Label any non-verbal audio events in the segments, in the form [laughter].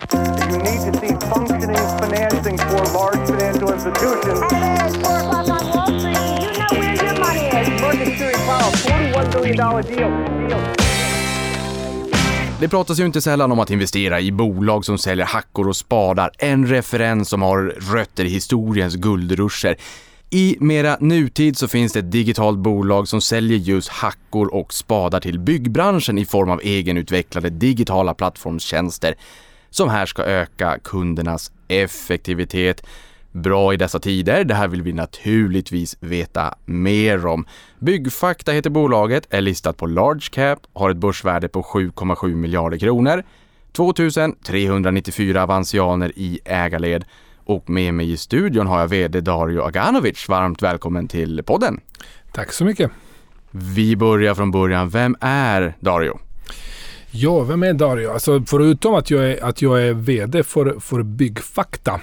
You need to see functioning financing for large financial institutions. Hello, it's 4 o'clock on Wall Street. You know where your money is. Market Security Powell, $41 billion deal. deal. Det pratas ju inte sällan om att investera i bolag som säljer hackor och spadar, en referens som har rötter i historiens guldruscher. I mera nutid så finns det ett digitalt bolag som säljer just hackor och spadar till byggbranschen i form av egenutvecklade digitala plattformstjänster som här ska öka kundernas effektivitet. Bra i dessa tider, det här vill vi naturligtvis veta mer om. Byggfakta heter bolaget, är listat på large cap, har ett börsvärde på 7,7 miljarder kronor. 2394 avansianer i ägarled och med mig i studion har jag VD Dario Aganovic. Varmt välkommen till podden. Tack så mycket. Vi börjar från början. Vem är Dario? Ja, vem är Dario? Alltså, förutom att jag är, att jag är VD för, för Byggfakta.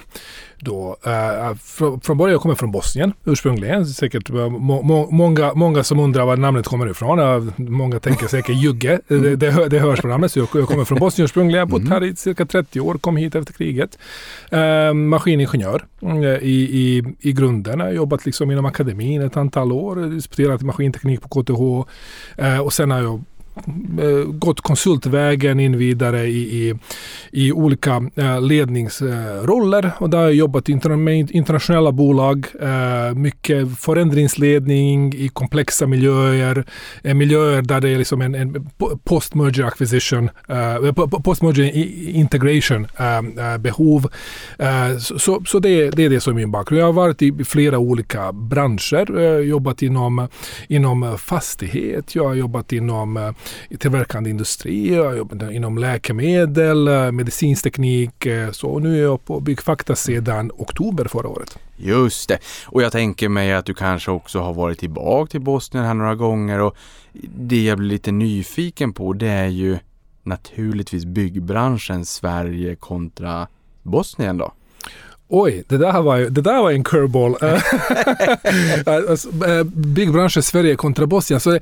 Då, uh, från, från början jag kommer från Bosnien ursprungligen. Säkert må, må, många, många som undrar var namnet kommer ifrån. Uh, många tänker säkert Jugge. det, det, det hörs på namnet. Så jag, jag kommer från Bosnien ursprungligen. Jag har bott här i cirka 30 år. Kom hit efter kriget. Uh, maskiningenjör i, i, i grunden. Jag har jobbat liksom inom akademin ett antal år. Disputerat maskinteknik på KTH. och sen har jag Eh, gått konsultvägen in vidare i, i, i olika eh, ledningsroller. Och där har jag jobbat med internationella bolag, eh, mycket förändringsledning i komplexa miljöer, miljöer där det är liksom en, en post-merger acquisition, post-merger integration behov. Så, så det, det är det som är min bakgrund. Jag har varit i flera olika branscher, jobbat inom, inom fastighet, jag har jobbat inom tillverkande industri, jag jobbade inom läkemedel, eh, medicinsk teknik. Eh, så nu är jag på Byggfakta sedan oktober förra året. Just det. Och jag tänker mig att du kanske också har varit tillbaka till Bosnien här några gånger och det jag blir lite nyfiken på det är ju naturligtvis byggbranschen Sverige kontra Bosnien då. Oj, det där var, det där var en curveball. [laughs] [laughs] Alltså, eh, byggbranschen Sverige kontra Bosnien. Så,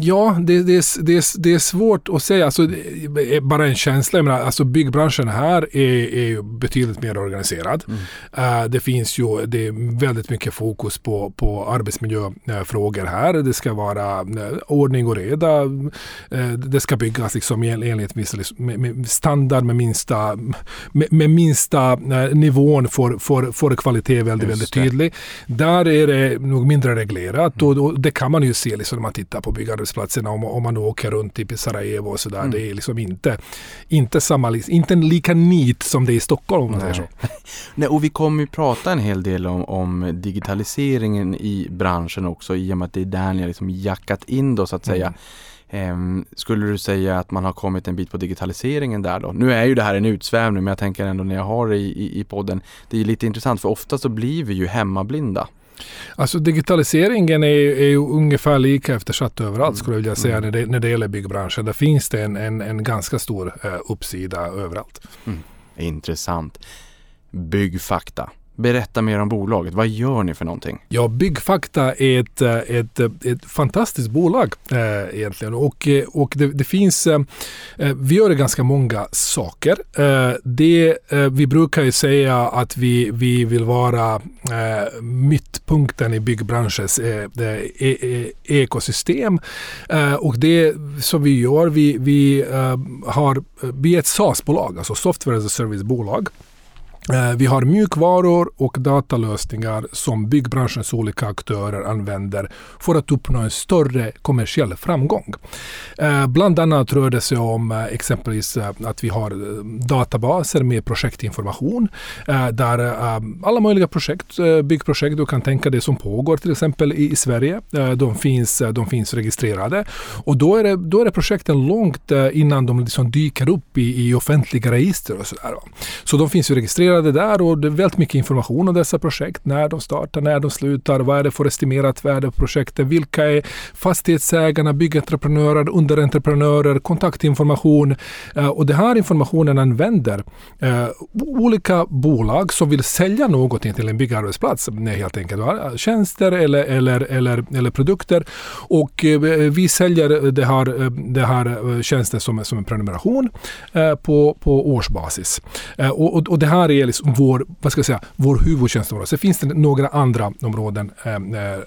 ja, det, det, det, det är svårt att säga. Alltså, är bara en känsla. Jag menar, alltså, byggbranschen här är, är betydligt mer organiserad. Mm. Uh, det finns ju det är väldigt mycket fokus på, på arbetsmiljöfrågor här. Det ska vara uh, ordning och reda. Uh, det ska byggas liksom, enligt med, med standard med minsta, med, med minsta nivå nivån för, för, för kvalitet väldigt, väldigt tydlig. Där är det nog mindre reglerat och, och, det kan man ju se liksom när man tittar på byggarbetsplatserna om, om man åker runt i Sarajevo och sådär. Mm. Det är liksom inte, inte, samma, inte lika nit som det är i Stockholm om man säger så. [laughs] Nej, och vi kommer ju prata en hel del om, om, digitaliseringen i branschen också i och med att det är där ni har liksom jackat in då så att säga. Mm. Um, skulle du säga att man har kommit en bit på digitaliseringen där då? Nu är ju det här en utsvävning men jag tänker ändå när jag har det i, i, i podden. Det är lite intressant för ofta så blir vi ju hemmablinda. Alltså digitaliseringen är, är ju ungefär lika eftersatt överallt skulle jag vilja säga mm. när, det, när det gäller byggbranschen. Där finns det en, en, en ganska stor uh, uppsida överallt. Mm. Intressant. Byggfakta. Berätta mer om bolaget. Vad gör ni för någonting? Ja, Byggfakta är ett, eh, ett, eh, ett fantastiskt bolag eh, egentligen. Och, eh, och det, det finns, eh, vi gör ganska många saker. Eh, det, vi brukar ju säga att vi, vi vill vara eh, mittpunkten i byggbranschens e, e, ekosystem. och det som vi gör, vi, vi, har, vi är ett SaaS-bolag, alltså Software as a Service-bolag. Eh, vi har mjukvaror och datalösningar som byggbranschens olika aktörer använder för att uppnå en större kommersiell framgång. Eh, bland annat rör det sig om eh, exempelvis att vi har databaser med projektinformation där alla möjliga projekt, byggprojekt, du kan tänka dig som pågår till exempel i Sverige, de finns, de finns registrerade. Och då är det, då är det projekten långt innan de liksom dyker upp i, i offentliga register och sådär. Så de finns ju registrerade registrerade där och det är väldigt mycket information om dessa projekt. När de startar, när de slutar, vad är det för estimerat värde på projektet, vilka är fastighetsägarna, byggentreprenörer, underentreprenörer, kontaktinformation. Eh, och den här informationen använder eh, olika bolag som vill sälja någonting till en byggarbetsplats. Helt enkelt tjänster eller, eller, eller, eller produkter. Och eh, vi säljer det här, det här tjänsten som, som en prenumeration på, på årsbasis. Och, och, och det här är liksom vår, vad ska jag säga, vår huvudtjänstområde. Sen finns det några andra områden eh, eh,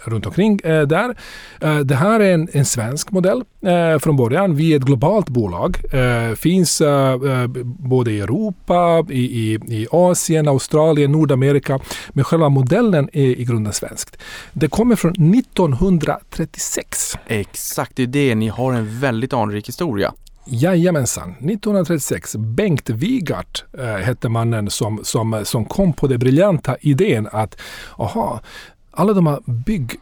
runt omkring eh, där. Eh, det här är en, en svensk modell eh, från början. Vi är ett globalt bolag. Eh, finns eh, eh både i Europa, i, i, i Asien, Australien, Nordamerika. Men själva modellen är i grunden svenskt. Det kommer från 1936. Exakt, det är det. Ni har en väldigt anrik historia. Jajamensan, 1936. Bengt Wigart äh, hette mannen som, som, som kom på den briljanta idén att aha, alla de här bygg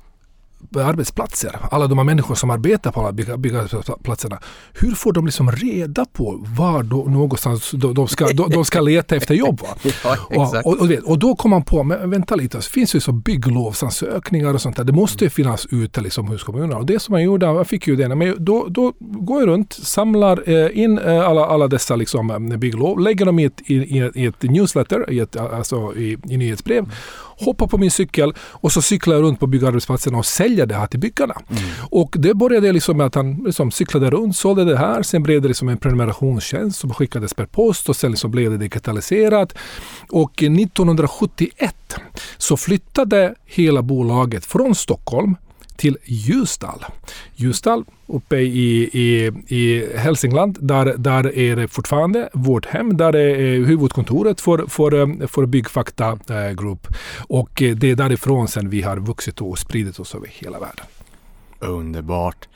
arbetsplatser, alla de här människor som arbetar på alla bygg- byggarbetsplatserna. Hur får de liksom reda på var då, någonstans de, de, ska, de, de ska leta efter jobb? [laughs] Ja, Och, och, och, och då kom man på, men vänta lite, det finns ju så bygglovsansökningar och sånt där. Det måste ju finnas ute liksom hos kommunerna. Och det som jag gjorde, jag fick ju det, men då, då går jag runt, samlar eh, in eh, alla, alla dessa liksom, eh, bygglov, lägger dem i ett, i, i, i ett newsletter, i ett, alltså i, i nyhetsbrev, hoppar på min cykel och så cyklar jag runt på byggarbetsplatserna och säljer det här till byggarna. Och det började liksom med att han liksom cyklade runt, sålde det här. Sen blev det liksom en prenumerationstjänst som skickades per post och sen liksom blev det digitaliserat. Och 1971 så flyttade hela bolaget från Stockholm till Ljusdal. Ljusdal uppe i, i, i Hälsingland, där, där är det fortfarande vårt hem. Där är eh, huvudkontoret för, för, eh, för Byggfakta eh, Group. Och det är därifrån sen vi har vuxit och spridit oss över hela världen. Underbart.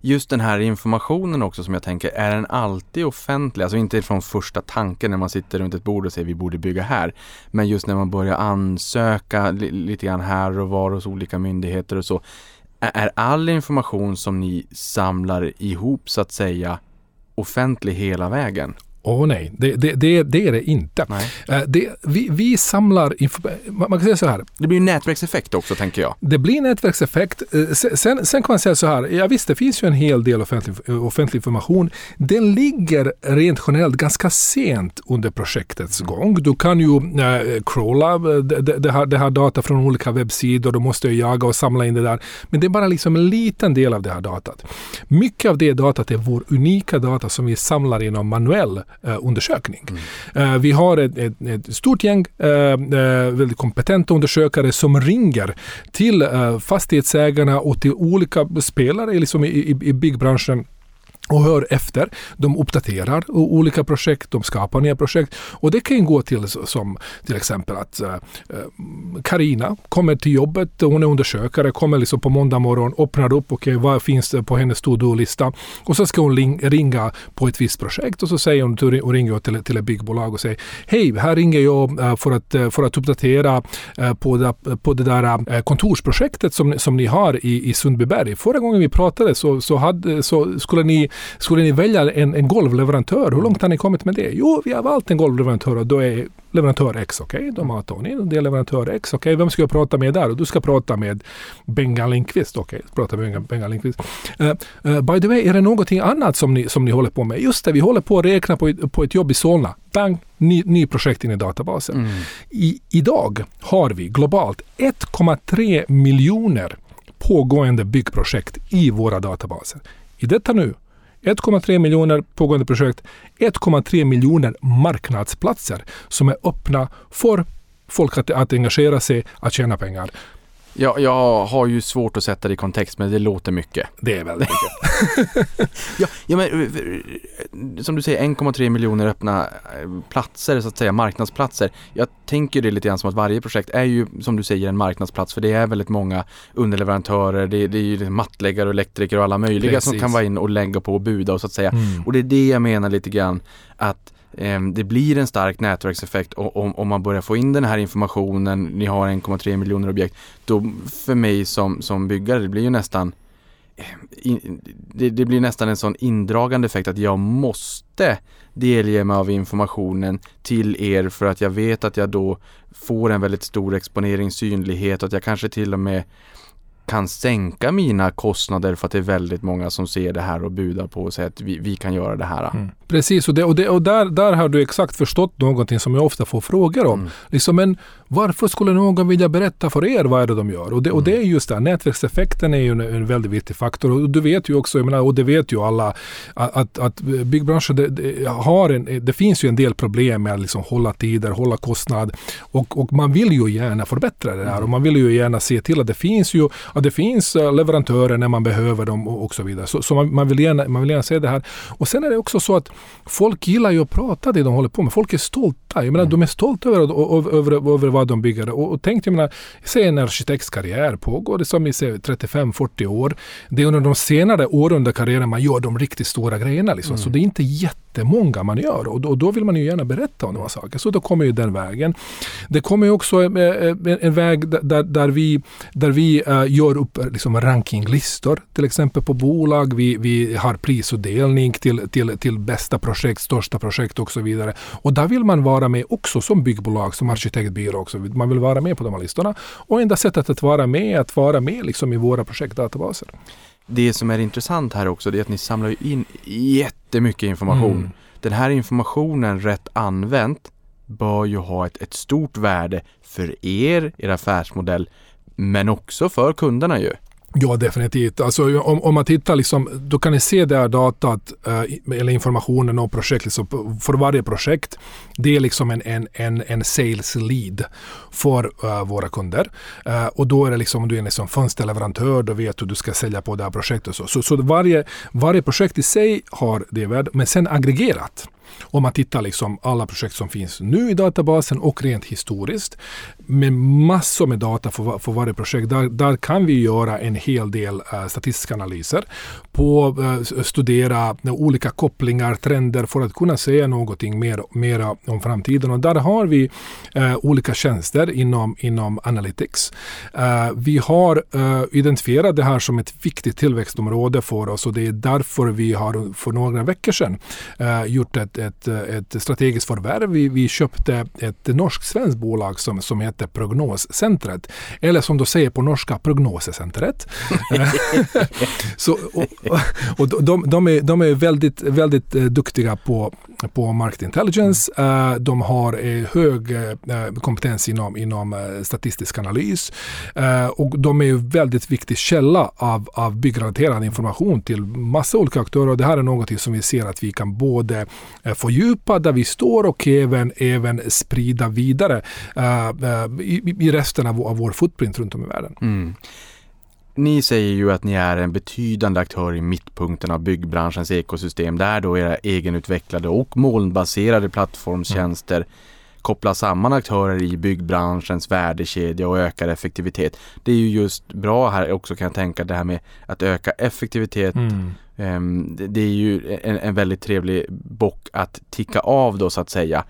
Just den här informationen också som jag tänker, är den alltid offentlig? Alltså inte från första tanken när man sitter runt ett bord och säger vi borde bygga här. Men just när man börjar ansöka li- lite grann här och var hos olika myndigheter och så. Är- all information som ni samlar ihop så att säga offentlig hela vägen? Åh nej, det, det, det, det är det inte. Eh, Det, vi, vi samlar info- man kan säga så här, Det blir nätverkseffekt också tänker jag. Det blir nätverkseffekt. Eh, se- Sen, sen kan man säga så här, ja visst det finns ju en hel del offentlig, offentlig information. Den ligger rent generellt ganska sent under projektets gång. Du kan ju eh, crawla det, det, här, det här data från olika webbsidor. Du måste jaga och samla in det där. Men det är bara liksom en liten del av det här datat. Mycket av det datat är vår unika data som vi samlar genom manuell Eh, undersökning. Eh, vi har ett, ett, ett stort gäng eh, eh, väldigt kompetenta undersökare som ringer till eh, fastighetsägarna och till olika spelare liksom i, i, i byggbranschen och hör efter. De uppdaterar olika projekt, de skapar nya projekt. Och det kan gå till som till exempel att eh, eh, Karina kommer till jobbet, hon är undersökare, kommer liksom på måndag morgon, öppnar upp, okej vad finns det på hennes to-do-lista? Och så ska hon ringa på ett visst projekt och så säger hon, hon ringer till, till ett byggbolag och säger Hej, här ringer jag eh, för att, för att uppdatera på det, på det där kontorsprojektet som, som ni har i, i Sundbyberg. Förra gången vi pratade så, så, hade, så skulle, ni, skulle ni välja en, en golvleverantör. Hur långt har ni kommit med det? Jo, vi har valt en golvleverantör och då är leverantör X, okej, de har Tony, det är leverantör X, okej, vem ska jag prata med där? Och du ska prata med Bengan Lindqvist, okej, prata med Bengan Lindqvist. Eh, eh, by the way, är det någonting annat som ni, som ni håller på med? Just det, vi håller på att räkna på, ett- på ett jobb i Solna. Bang, ny, ny projekt in i databasen. I, idag har vi globalt 1,3 miljoner pågående byggprojekt i våra databaser. I detta nu 1,3 miljoner pågående projekt, 1,3 miljoner marknadsplatser som är öppna för folk att, att engagera sig, att tjäna pengar. Jag, jag har ju svårt att sätta det i kontext men det låter mycket. Det är väldigt mycket. [laughs] Ja, ja men eh, eh, som du säger 1,3 miljoner öppna eh, platser så att säga, marknadsplatser. Jag tänker det lite grann som att varje projekt är ju som du säger en marknadsplats för det är väldigt många underleverantörer, det, det är ju liksom mattläggare och elektriker och alla möjliga som Precis. kan vara in och lägga på och buda och så att säga. Mm. Och det är det jag menar lite grann att Ehm, det blir en stark nätverkseffekt och, om, om man börjar få in den här informationen, ni har 1,3 miljoner objekt, då för mig som, som byggare, det blir ju nästan ehm, in, det, det blir nästan en sån indragande effekt att jag måste delge mig av informationen till er för att jag vet att jag då får en väldigt stor exponering, synlighet och att jag kanske till och med kan sänka mina kostnader för att det är väldigt många som ser det här och budar på och säger att vi, vi kan göra det här. Mm. Precis, och, det, och, det, och där, där har du exakt förstått någonting som jag ofta får frågor om. Mm. Liksom, men varför skulle någon vilja berätta för er vad är det de gör? Och det, och det är just det, nätverkseffekten är ju en, en väldigt viktig faktor. Och du vet ju också, jag menar, och det vet ju alla, att, att, att byggbranschen, det, det, har en, det finns ju en del problem med att liksom hålla tider, hålla kostnad. Och, och man vill ju gärna förbättra det här och man vill ju gärna se till att det finns ju att det finns eh, leverantörer när man behöver dem och, och så vidare. Så, så man, man, vill gärna, man vill gärna se det här. Och sen är det också så att folk gillar ju att prata det de håller på med. Folk är stolta. Jag menar, mm. de är stolta över, över, över, över vad de bygger. Och, och tänk, jag menar, se en arkitekts karriär pågår det som i 35-40 år. Det är under de senare åren under karriären man gör de riktigt stora grejerna. Liksom. Mm. Så det är inte jättemånga man gör. Och då, och då vill man ju gärna berätta om de här sakerna. Så då kommer ju den vägen. Det kommer ju också en, en väg där, där vi, där vi uh, gör upp liksom rankinglistor till exempel på bolag. Vi, vi har prisutdelning till, till, till bästa projekt, största projekt och så vidare. Och där vill man vara med också som byggbolag, som arkitektbyrå också. Man vill vara med på de här listorna. Och enda sättet att vara med är att vara med liksom i våra projektdatabaser. Det som är intressant här också är att ni samlar in jättemycket information. Mm. Den här informationen rätt använt bör ju ha ett, ett stort värde för er, er affärsmodell, men också för kunderna ju. Ja, definitivt. Alltså, om, om man tittar, liksom, då kan ni se det här datat eh, eller informationen om projekt. Liksom, för varje projekt, det är liksom en, en, en, en sales lead för uh, våra kunder. Uh, och då är det liksom, om du är en liksom fönsterleverantör, då vet du hur du ska sälja på det här projektet. Så, så, så varje, varje projekt i sig har det värde, men sen aggregerat om man tittar liksom alla projekt som finns nu i databasen och rent historiskt med massor med data för, för varje projekt. Där, där kan vi göra en hel del uh, statistiska analyser på uh, studera uh, olika kopplingar, trender för att kunna säga någonting mer, mera om framtiden. Och där har vi uh, olika tjänster inom, inom Analytics. vi har identifierat det här som ett viktigt tillväxtområde för oss och det är därför vi har för några veckor sedan gjort ett, ett, ett strategiskt förvärv. Vi, vi köpte ett norskt-svenskt bolag som, som heter Prognoscentret. Eller som de säger på norska, Prognosecentret. [laughs] [laughs] Så, och, och de, de, är, de är väldigt, väldigt eh, duktiga på, på market intelligence. Mm. De har eh, hög eh, kompetens inom, inom statistisk analys. Och de är en väldigt viktig källa av, av byggrelaterad information till massa olika aktörer. Och det här är något som vi ser att vi kan både fördjupa där vi står och även, även sprida vidare i, i resten av, av vår footprint runt om i världen. Mm. Ni säger ju att ni är en betydande aktör i mittpunkten av byggbranschens ekosystem där då era egenutvecklade och molnbaserade plattformstjänster mm. kopplar samman aktörer i byggbranschens värdekedja och ökar effektivitet. Det är ju just bra här också kan jag tänka det här med att öka effektivitet. Mm. Um, det, är ju en, en väldigt trevlig bock att ticka av då så att säga.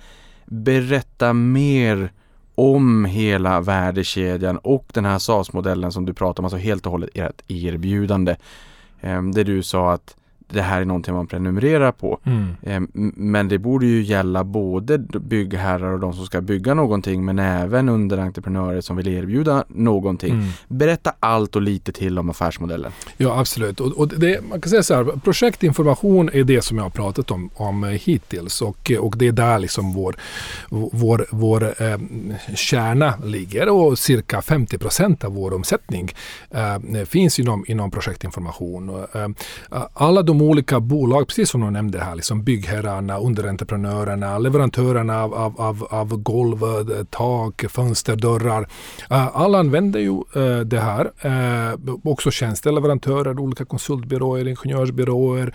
Berätta mer om hela värdekedjan och den här SAS-modellen som du pratar om, alltså helt och hållet ert erbjudande. Ehm, Det du sa att det här är någonting man prenumererar på. Mm. Ehm, men det borde ju gälla både byggherrar och de som ska bygga någonting men även underentreprenörer som vill erbjuda någonting. Mm. Berätta allt och lite till om affärsmodellen. Ja absolut. Och, och det, man kan säga så här, projektinformation är det som jag har pratat om, om hittills och, och det är där liksom vår, vår, vår eh, kärna ligger och cirka 50 procent av vår omsättning eh, finns inom, inom projektinformation. Och, eh, alla de olika bolag, precis som du nämnde här, liksom byggherrarna, underentreprenörerna, leverantörerna av, av, av, av golv, eh, tak, fönster, dörrar. Eh, alla använder ju eh, det här. Också tjänsteleverantörer, olika konsultbyråer, ingenjörsbyråer,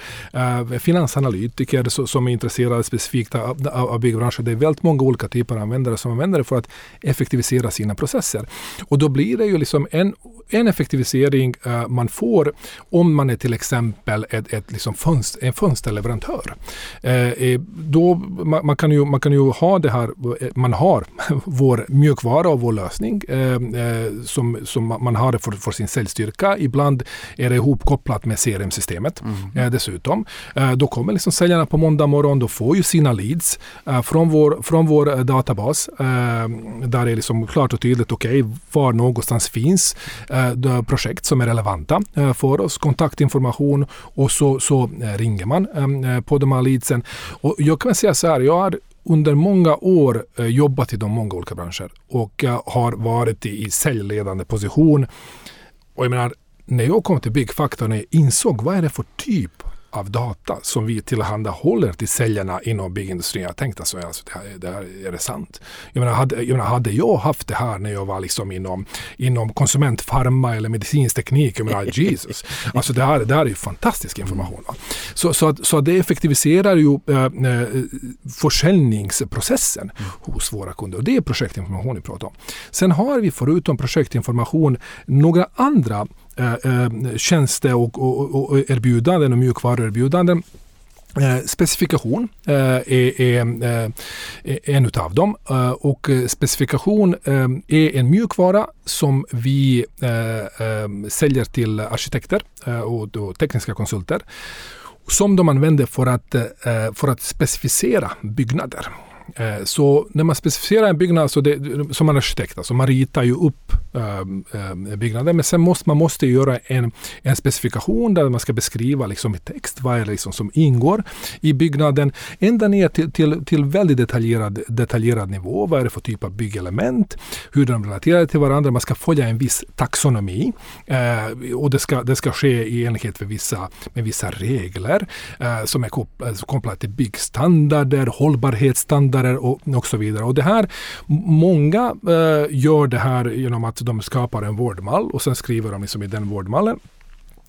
finansanalytiker som är intresserade specifikt av, av, av byggbranschen. Det är väldigt många olika typer av användare som använder det för att effektivisera sina processer. Och då blir det ju liksom en, en effektivisering man får om man är till exempel ett, ett liksom fönster, en fönsterleverantör. Eh, eh, då, man, man, kan ju, man kan ju ha det här, eh, man har [laughs] vår mjukvara och vår lösning eh, eh, som, som man har det för, för sin säljstyrka. Ibland är det ihopkopplat med CRM-systemet mm. dessutom. då kommer liksom säljarna på måndag morgon, då får ju sina leads från, vår, från vår databas. där är liksom klart och tydligt, okej, okay, var någonstans finns projekt som är relevanta för oss, kontaktinformation och så, så eh, ringer man eh, eh, på de här leadsen. Och jag kan säga så här, jag har under många år jobbat jobbat inom många olika branscher och har varit i säljledande position. Och jag menar, när jag kom till Byggfaktorn och insåg vad är det för typ av data som vi tillhandahåller till säljarna inom byggindustrin. Jag tänkte alltså, alltså det, här, det här är det sant? Jag menar, hade, jag menar, hade jag haft det här när jag var liksom inom, inom konsumentfarma eller medicinsk teknik, jag menar [laughs] Jesus. Alltså det här, det här är ju fantastisk information. Så, så, att, så att det effektiviserar ju äh, försäljningsprocessen mm. hos våra kunder. Och det är projektinformation vi pratar om. Sen har vi förutom projektinformation några andra Eh, eh, tjänste och, och, och erbjudanden och mjukvaruerbjudanden. Eh, specifikation eh, är, är, är, en av dem och specifikation är en mjukvara som vi säljer till arkitekter och tekniska konsulter som de använder för att, för att specificera byggnader. Eh, så när man specificerar en byggnad, så det, som en arkitekt, alltså man ritar ju upp ehm, ehm, byggnaden. Men sen måste man måste göra en, en specifikation där man ska beskriva liksom i text vad är det liksom som ingår i byggnaden. Ända ner till, till, till väldigt detaljerad, detaljerad nivå. Vad är det för typ av byggelement? Hur de relaterar till varandra. Man ska följa en viss taxonomi. Eh, och det ska, det ska ske i enlighet med vissa, med vissa regler eh, som är kopplade till byggstandarder, hållbarhetsstandarder standarder och, och så vidare. Och det här, många eh, gör det här genom att de skapar en vårdmall och sen skriver de liksom i den vårdmallen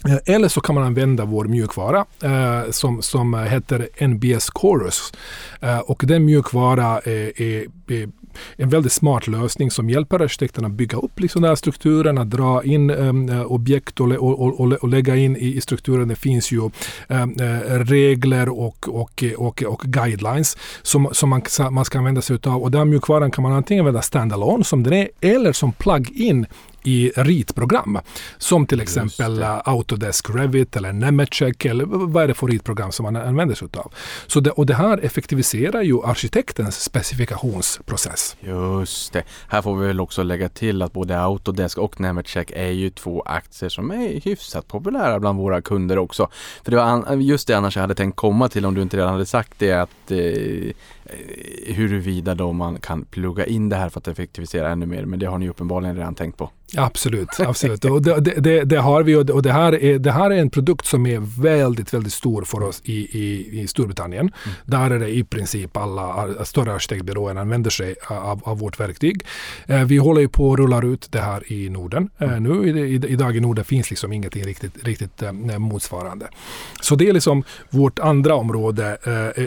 eh, eller så kan man använda vår mjukvara eh, som, som heter NBS Chorus. Eh, och den mjukvara eh, är, är, är en väldigt smart lösning som hjälper arkitekterna att bygga upp liksom den här strukturen, att dra in um, objekt och, och, och, och, lägga in i, i strukturen. Det finns ju um, regler och, och, och, och guidelines som, som man, man ska använda sig av. Och den mjukvaran kan man antingen använda standalone som den är eller som plug-in i ritprogram. Som till exempel Autodesk Revit eller Nemetschek eller vad är det för ritprogram som man använder sig av. Så det, och det här effektiviserar ju arkitektens specifikationsprocess. Just det. Här får vi väl också lägga till att både Autodesk och Nemetschek är ju två aktier som är hyfsat populära bland våra kunder också. För det var just det annars jag hade tänkt komma till om du inte redan hade sagt det att eh, huruvida då man kan plugga in det här för att effektivisera ännu mer. Men det har ni uppenbarligen redan tänkt på. Absolut, absolut. och det, det, det, har vi och det här, är, det här är en produkt som är väldigt, väldigt stor för oss i, i, i Storbritannien. Mm. Där är det i princip alla större arkitektbyråer använder sig av, av vårt verktyg. Eh, vi håller ju på att rulla ut det här i Norden. Eh, mm. nu i, idag i Norden finns liksom ingenting riktigt, riktigt eh, motsvarande. Så det är liksom vårt andra område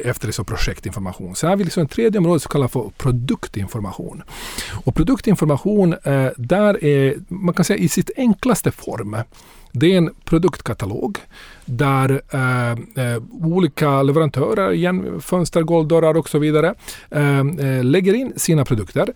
efter liksom projektinformation. Sen har vi liksom ett tredje område som kallas för produktinformation. Och produktinformation, eh, där är man kan säga i sitt enklaste form. Det är en produktkatalog där eh, eh olika leverantörer, igen, fönster, golvdörrar och så vidare, eh, eh lägger in sina produkter.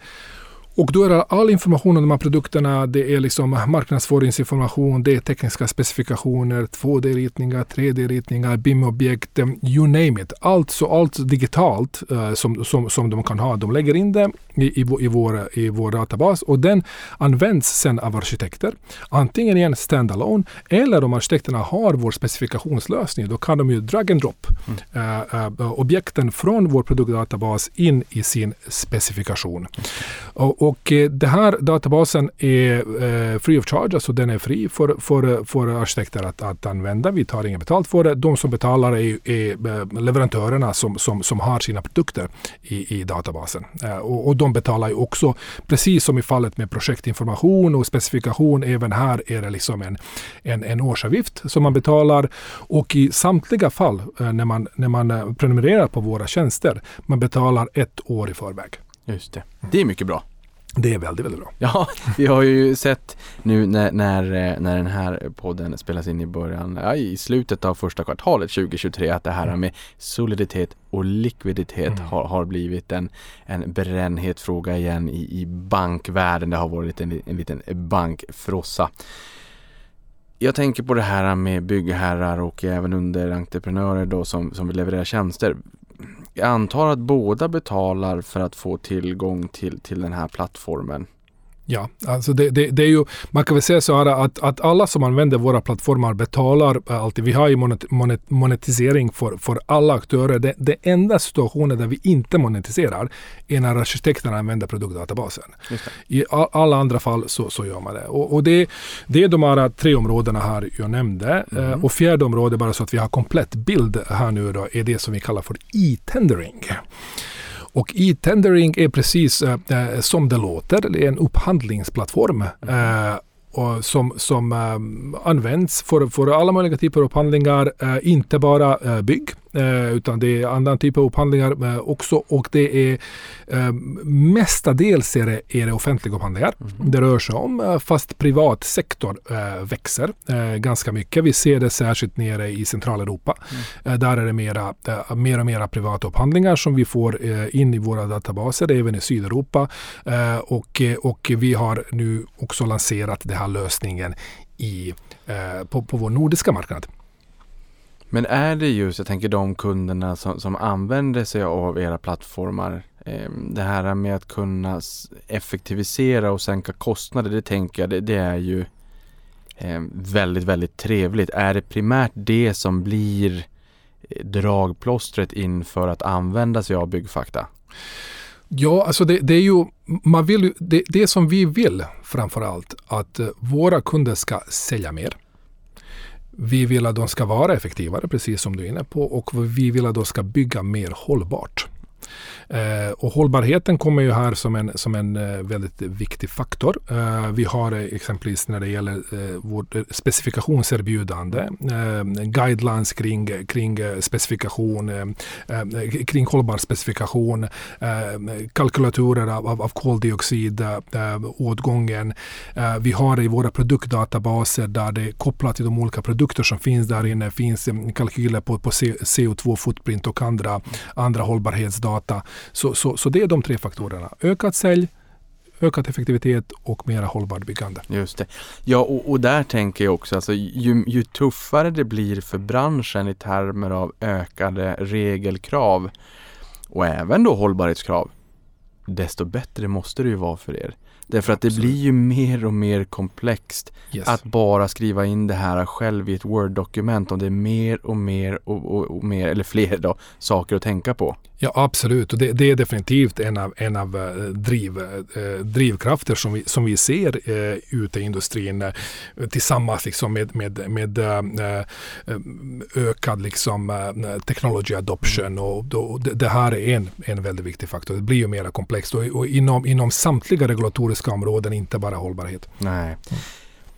Och då är det all information om de här produkterna. Det är liksom marknadsföringsinformation, det är tekniska specifikationer, 2D-ritningar, 3D-ritningar, BIM-objekt, you name it. Allt, så allt digitalt uh, som, som, som de kan ha. De lägger in det i, i, i, vår, i vår databas och den används sen av arkitekter. Antingen igen standalone eller om arkitekterna har vår specifikationslösning då kan de ju drag and drop mm. uh, uh, objekten från vår produktdatabas in i sin specifikation. Och, och eh, den här databasen är eh, free of charge, alltså den är fri för, för, för arkitekter att, att använda. Vi tar inget betalt för det. De som betalar är, är eh, leverantörerna som, som, som har sina produkter i, i databasen. Och, och de betalar ju också, precis som i fallet med projektinformation och specifikation, även här är det liksom en, en, en årsavgift som man betalar. Och i samtliga fall när man, när man prenumererar på våra tjänster, man betalar ett år i förväg. Just det. Det är mycket bra. Det är väldigt, väldigt bra. [laughs] Ja, vi har ju sett nu när, när, eh, när den här podden spelas in i början, ja, i slutet av första kvartalet 2023 att det här med soliditet och likviditet Mm. har, har blivit en, en brännhet fråga igen i, i bankvärlden. Det har varit en, en liten bankfrossa. Jag tänker på det här med byggherrar och även underentreprenörer då som, som vill leverera tjänster. Jag antar att båda betalar för att få tillgång till, till den här plattformen. Ja, alltså det, det, det är ju, man kan väl säga så här att, att alla som använder våra plattformar betalar eh, alltid. Vi har ju monet, monet, monetisering för, för alla aktörer. Det, det enda situationen där vi inte monetiserar är när arkitekterna använder produktdatabasen. I a- alla andra fall så, så gör man det. Och, och det, det är de här tre områdena här jag nämnde. Eh, och fjärde området, bara så att vi har komplett bild här nu då, är det som vi kallar för e-tendering. Och e-tendering är precis eh, som det låter, det är en upphandlingsplattform. Eh, och som som används för, för alla möjliga typer av upphandlingar. Inte bara bygg, utan det är andra typer av upphandlingar eh, också. Och det är eh, mestadels är det, är det offentliga upphandlingar. Det rör sig om, eh, fast privat sektor eh, växer eh, ganska mycket. Vi ser det särskilt nere i Centraleuropa. Eh, där är det mera, eh, mer och mera privata upphandlingar som vi får eh, in i våra databaser, även i Sydeuropa. Eh, och, eh, och vi har nu också lanserat den här lösningen i, eh, på, på vår nordiska marknad. Men är det just, jag tänker de kunderna som, som använder sig av era plattformar, eh, det här med att kunna effektivisera och sänka kostnader, det tänker jag, det, det är ju eh, väldigt, väldigt trevligt. Är det primärt det som blir eh, dragplåstret inför att använda sig av byggfakta? Ja, alltså det, det är ju, man vill ju, det, det som vi vill framför allt, att eh, våra kunder ska sälja mer. Vi vill att de ska vara effektivare, precis som du är inne på, och vi vill att de ska bygga mer hållbart. Eh, och hållbarheten kommer ju här som en, som en eh, väldigt viktig faktor. Eh, vi har eh, exempelvis när det gäller eh, vårt eh, specifikationserbjudande, eh, guidelines kring, kring eh, specifikation, eh, eh, kring hållbar specifikation, eh, kalkylatorer av, av, av koldioxid, eh, åtgången. Eh, vi har det i våra produktdatabaser där det är kopplat till de olika produkter som finns där inne finns eh, kalkyler på, på CO2-footprint och andra, andra hållbarhetsdata. Så, så, så det är de tre faktorerna. Ökat sälj, ökad effektivitet och mera hållbart byggande. Just det. Ja, och, och där tänker jag också, alltså, ju, ju tuffare det blir för branschen i termer av ökade regelkrav och även då hållbarhetskrav, desto bättre måste det ju vara för er. Därför att det Absolut. blir ju mer och mer komplext Yes. att bara skriva in det här själv i ett Word-dokument om det är mer och mer och, och, och mer, eller fler då, saker att tänka på. Ja, absolut. Och det, det är definitivt en av, en av eh, driv, eh, drivkrafter som vi, som vi ser eh, ute i industrin eh, tillsammans liksom med, med, med eh, eh, ökad liksom, eh, technology adoption. Och då, det, det här är en, en väldigt viktig faktor. Det blir ju mer komplext och, och inom, inom samtliga regulatoriska områden, inte bara hållbarhet. Nej.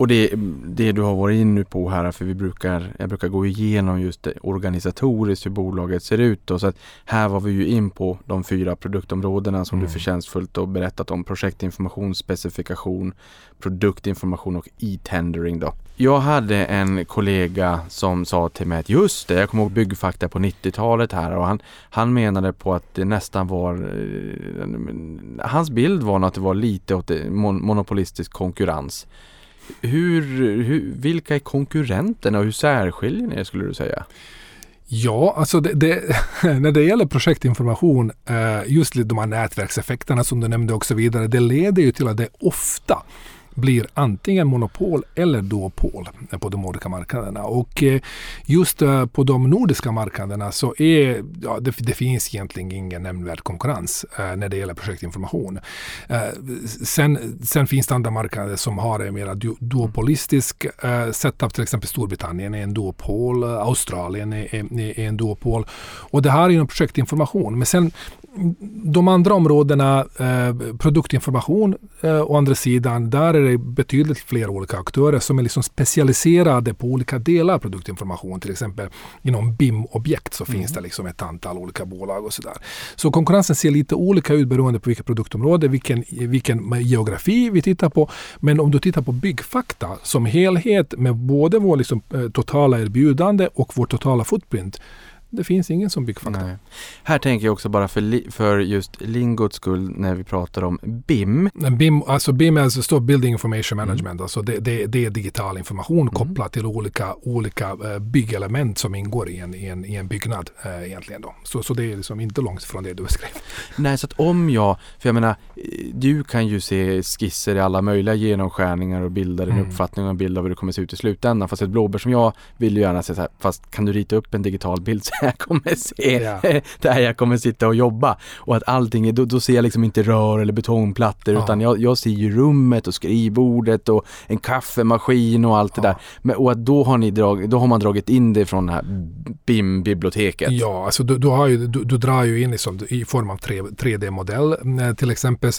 Och det, det du har varit inne på här, för vi brukar, jag brukar gå igenom just det organisatoriskt hur bolaget ser ut. Då, så att här var vi ju in på de fyra produktområdena som Mm. du förtjänstfullt och berättat om. Projektinformation, specifikation, produktinformation och e-tendering då. Jag hade en kollega som sa till mig att just det, jag kommer ihåg byggfakta på 90-talet här och han, han menade på att det nästan var, eh, hans bild var nog att det var lite åt monopolistisk konkurrens. Hur, hur, vilka är konkurrenterna och hur särskiljer ni er skulle du säga? Ja, alltså det, det, [laughs] när det gäller projektinformation, eh, just de här nätverkseffekterna som du nämnde och så vidare, det leder ju till att det ofta blir antingen monopol eller duopol på de olika marknaderna. Och eh, just eh, på de nordiska marknaderna så är ja, det, det finns egentligen ingen nämnvärd konkurrens eh, när det gäller projektinformation. Eh, sen, sen finns det andra marknader som har en mer du, duopolistisk eh, setup, till exempel Storbritannien är en duopol, Australien är, är, är en duopol. Och det här är inom projektinformation. Men sen de andra områdena, eh, produktinformation eh, å andra sidan, där är det betydligt fler olika aktörer som är liksom specialiserade på olika delar av produktinformation. Till exempel inom BIM-objekt så finns det liksom ett antal olika bolag och sådär. Så konkurrensen ser lite olika ut beroende på vilket produktområde, vilken, vilken geografi vi tittar på. Men om du tittar på byggfakta som helhet med både vår liksom, eh, totala erbjudande och vår totala footprint det finns ingen som byggfakta. Nej. Här tänker jag också bara för, li, för just lingots skull när vi pratar om BIM. BIM, alltså BIM alltså står Building Information Management. Mm. Alltså det, det, det, är digital information mm. kopplat till olika, olika uh, byggelement som ingår i en, i en, i en byggnad. Uh, egentligen då. Så, så det är liksom inte långt från det du beskrev. [laughs] Nej, så att om jag, för jag menar, du kan ju se skisser i alla möjliga genomskärningar och bilda din mm. uppfattning och en bild av hur det kommer se ut i slutändan. Fast ett blåbär som jag vill ju gärna se så här, fast kan du rita upp en digital bild [laughs] jag kommer se ja. [laughs] där jag kommer sitta och jobba. Och att allting, då, då ser jag liksom inte rör eller betongplattor ja. utan jag, jag ser ju rummet och skrivbordet och en kaffemaskin och allt ja. det där. Men, och att då har, ni drag, då har man dragit in det från det här BIM-biblioteket. Ja, alltså du, du, har ju, du, du drar ju in liksom, i form av 3D-modell eh, till exempel.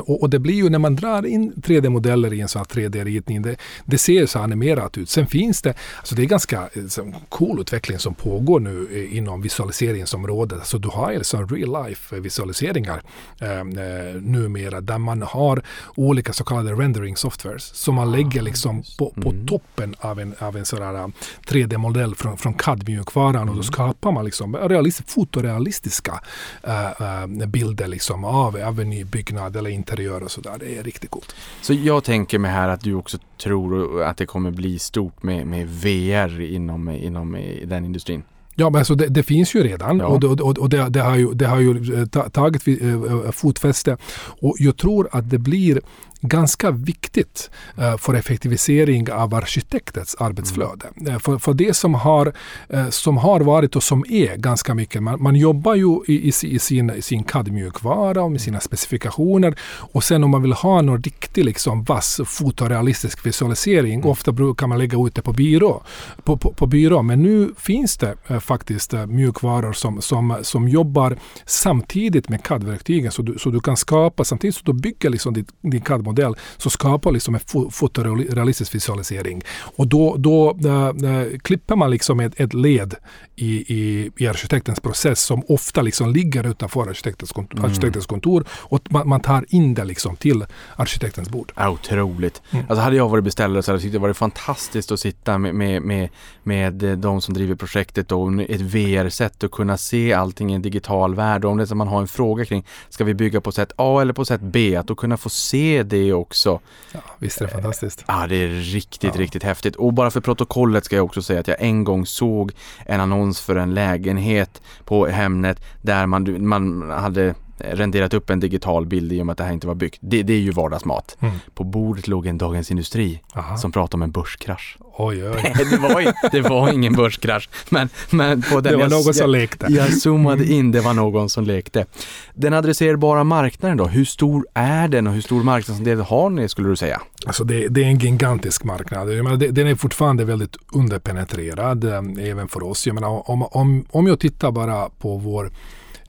Och, och, det blir ju när man drar in 3D-modeller i en sån här 3D-ritning, det, det ser så animerat ut. Sen finns det, alltså det är ganska liksom, cool utveckling som pågår nu inom visualiseringsområdet. Så du har alltså real life visualiseringar eh, eh, numera där man har olika så kallade rendering softwares som man lägger liksom på, på mm. toppen av en, av en sån 3D-modell från, från CAD-mjukvaran mm. och då skapar man liksom realist, fotorealistiska äh, bilder liksom av, av en ny byggnad eller interiör och sådär. Det är riktigt coolt. Så jag tänker mig här att du också tror att det kommer bli stort med, med VR inom, inom den industrin? Ja, men alltså det, det finns ju redan ja. och, det, och, och det, det, har ju, det har ju eh, tagit eh, fotfäste. Och jag tror att det blir ganska viktigt uh, för effektivisering av arkitektens arbetsflöde. Mm. För, för det som har, uh, som har varit och som är ganska mycket, man, man jobbar ju i, i, sin, i sin CAD-mjukvara och med sina specifikationer och sen om man vill ha någon riktig liksom, vass fotorealistisk visualisering, mm. ofta brukar man lägga ut det på byrå. På, på, på byrå. Men nu finns det faktiskt mjukvaror som, som, som jobbar samtidigt med CAD-verktygen så du, så du kan skapa, samtidigt som du bygger liksom din, din CAD modell så skapar liksom en fotorealistisk visualisering. Och då, då äh, klipper man liksom ett, ett led i, i, i arkitektens process som ofta liksom ligger utanför arkitektens kontor, mm. arkitektens kontor och man, man, tar in det liksom till arkitektens bord. Ja, otroligt. Mm. Alltså hade jag varit beställare så hade jag tyckt det varit fantastiskt att sitta med, med, med, med de som driver projektet och ett VR-sätt och kunna se allting i en digital värld. Och om det är så man har en fråga kring, ska vi bygga på sätt A eller på sätt B? Att då kunna få se det också. Ja, visst är det fantastiskt. Ja, det är riktigt, ja. riktigt häftigt. Och bara för protokollet ska jag också säga att jag en gång såg en annons för en lägenhet på Hemnet där man, man hade renderat upp en digital bild i och med att det här inte var byggt. Det, det är ju vardagsmat. Mm. På bordet låg en Dagens Industri Aha. som pratade om en börskrasch. Oj, oj. [laughs] det, var, det var ingen börskrasch. Men, men på den det var jag, någon som lekte. Jag zoomade mm. in, det var någon som lekte. Den adresserbara marknaden då, hur stor är den och hur stor marknadsandel har ni skulle du säga? Alltså det, det är en gigantisk marknad. Jag menar, det, den är fortfarande väldigt underpenetrerad eh, även för oss. Jag menar, om, om, om jag tittar bara på vår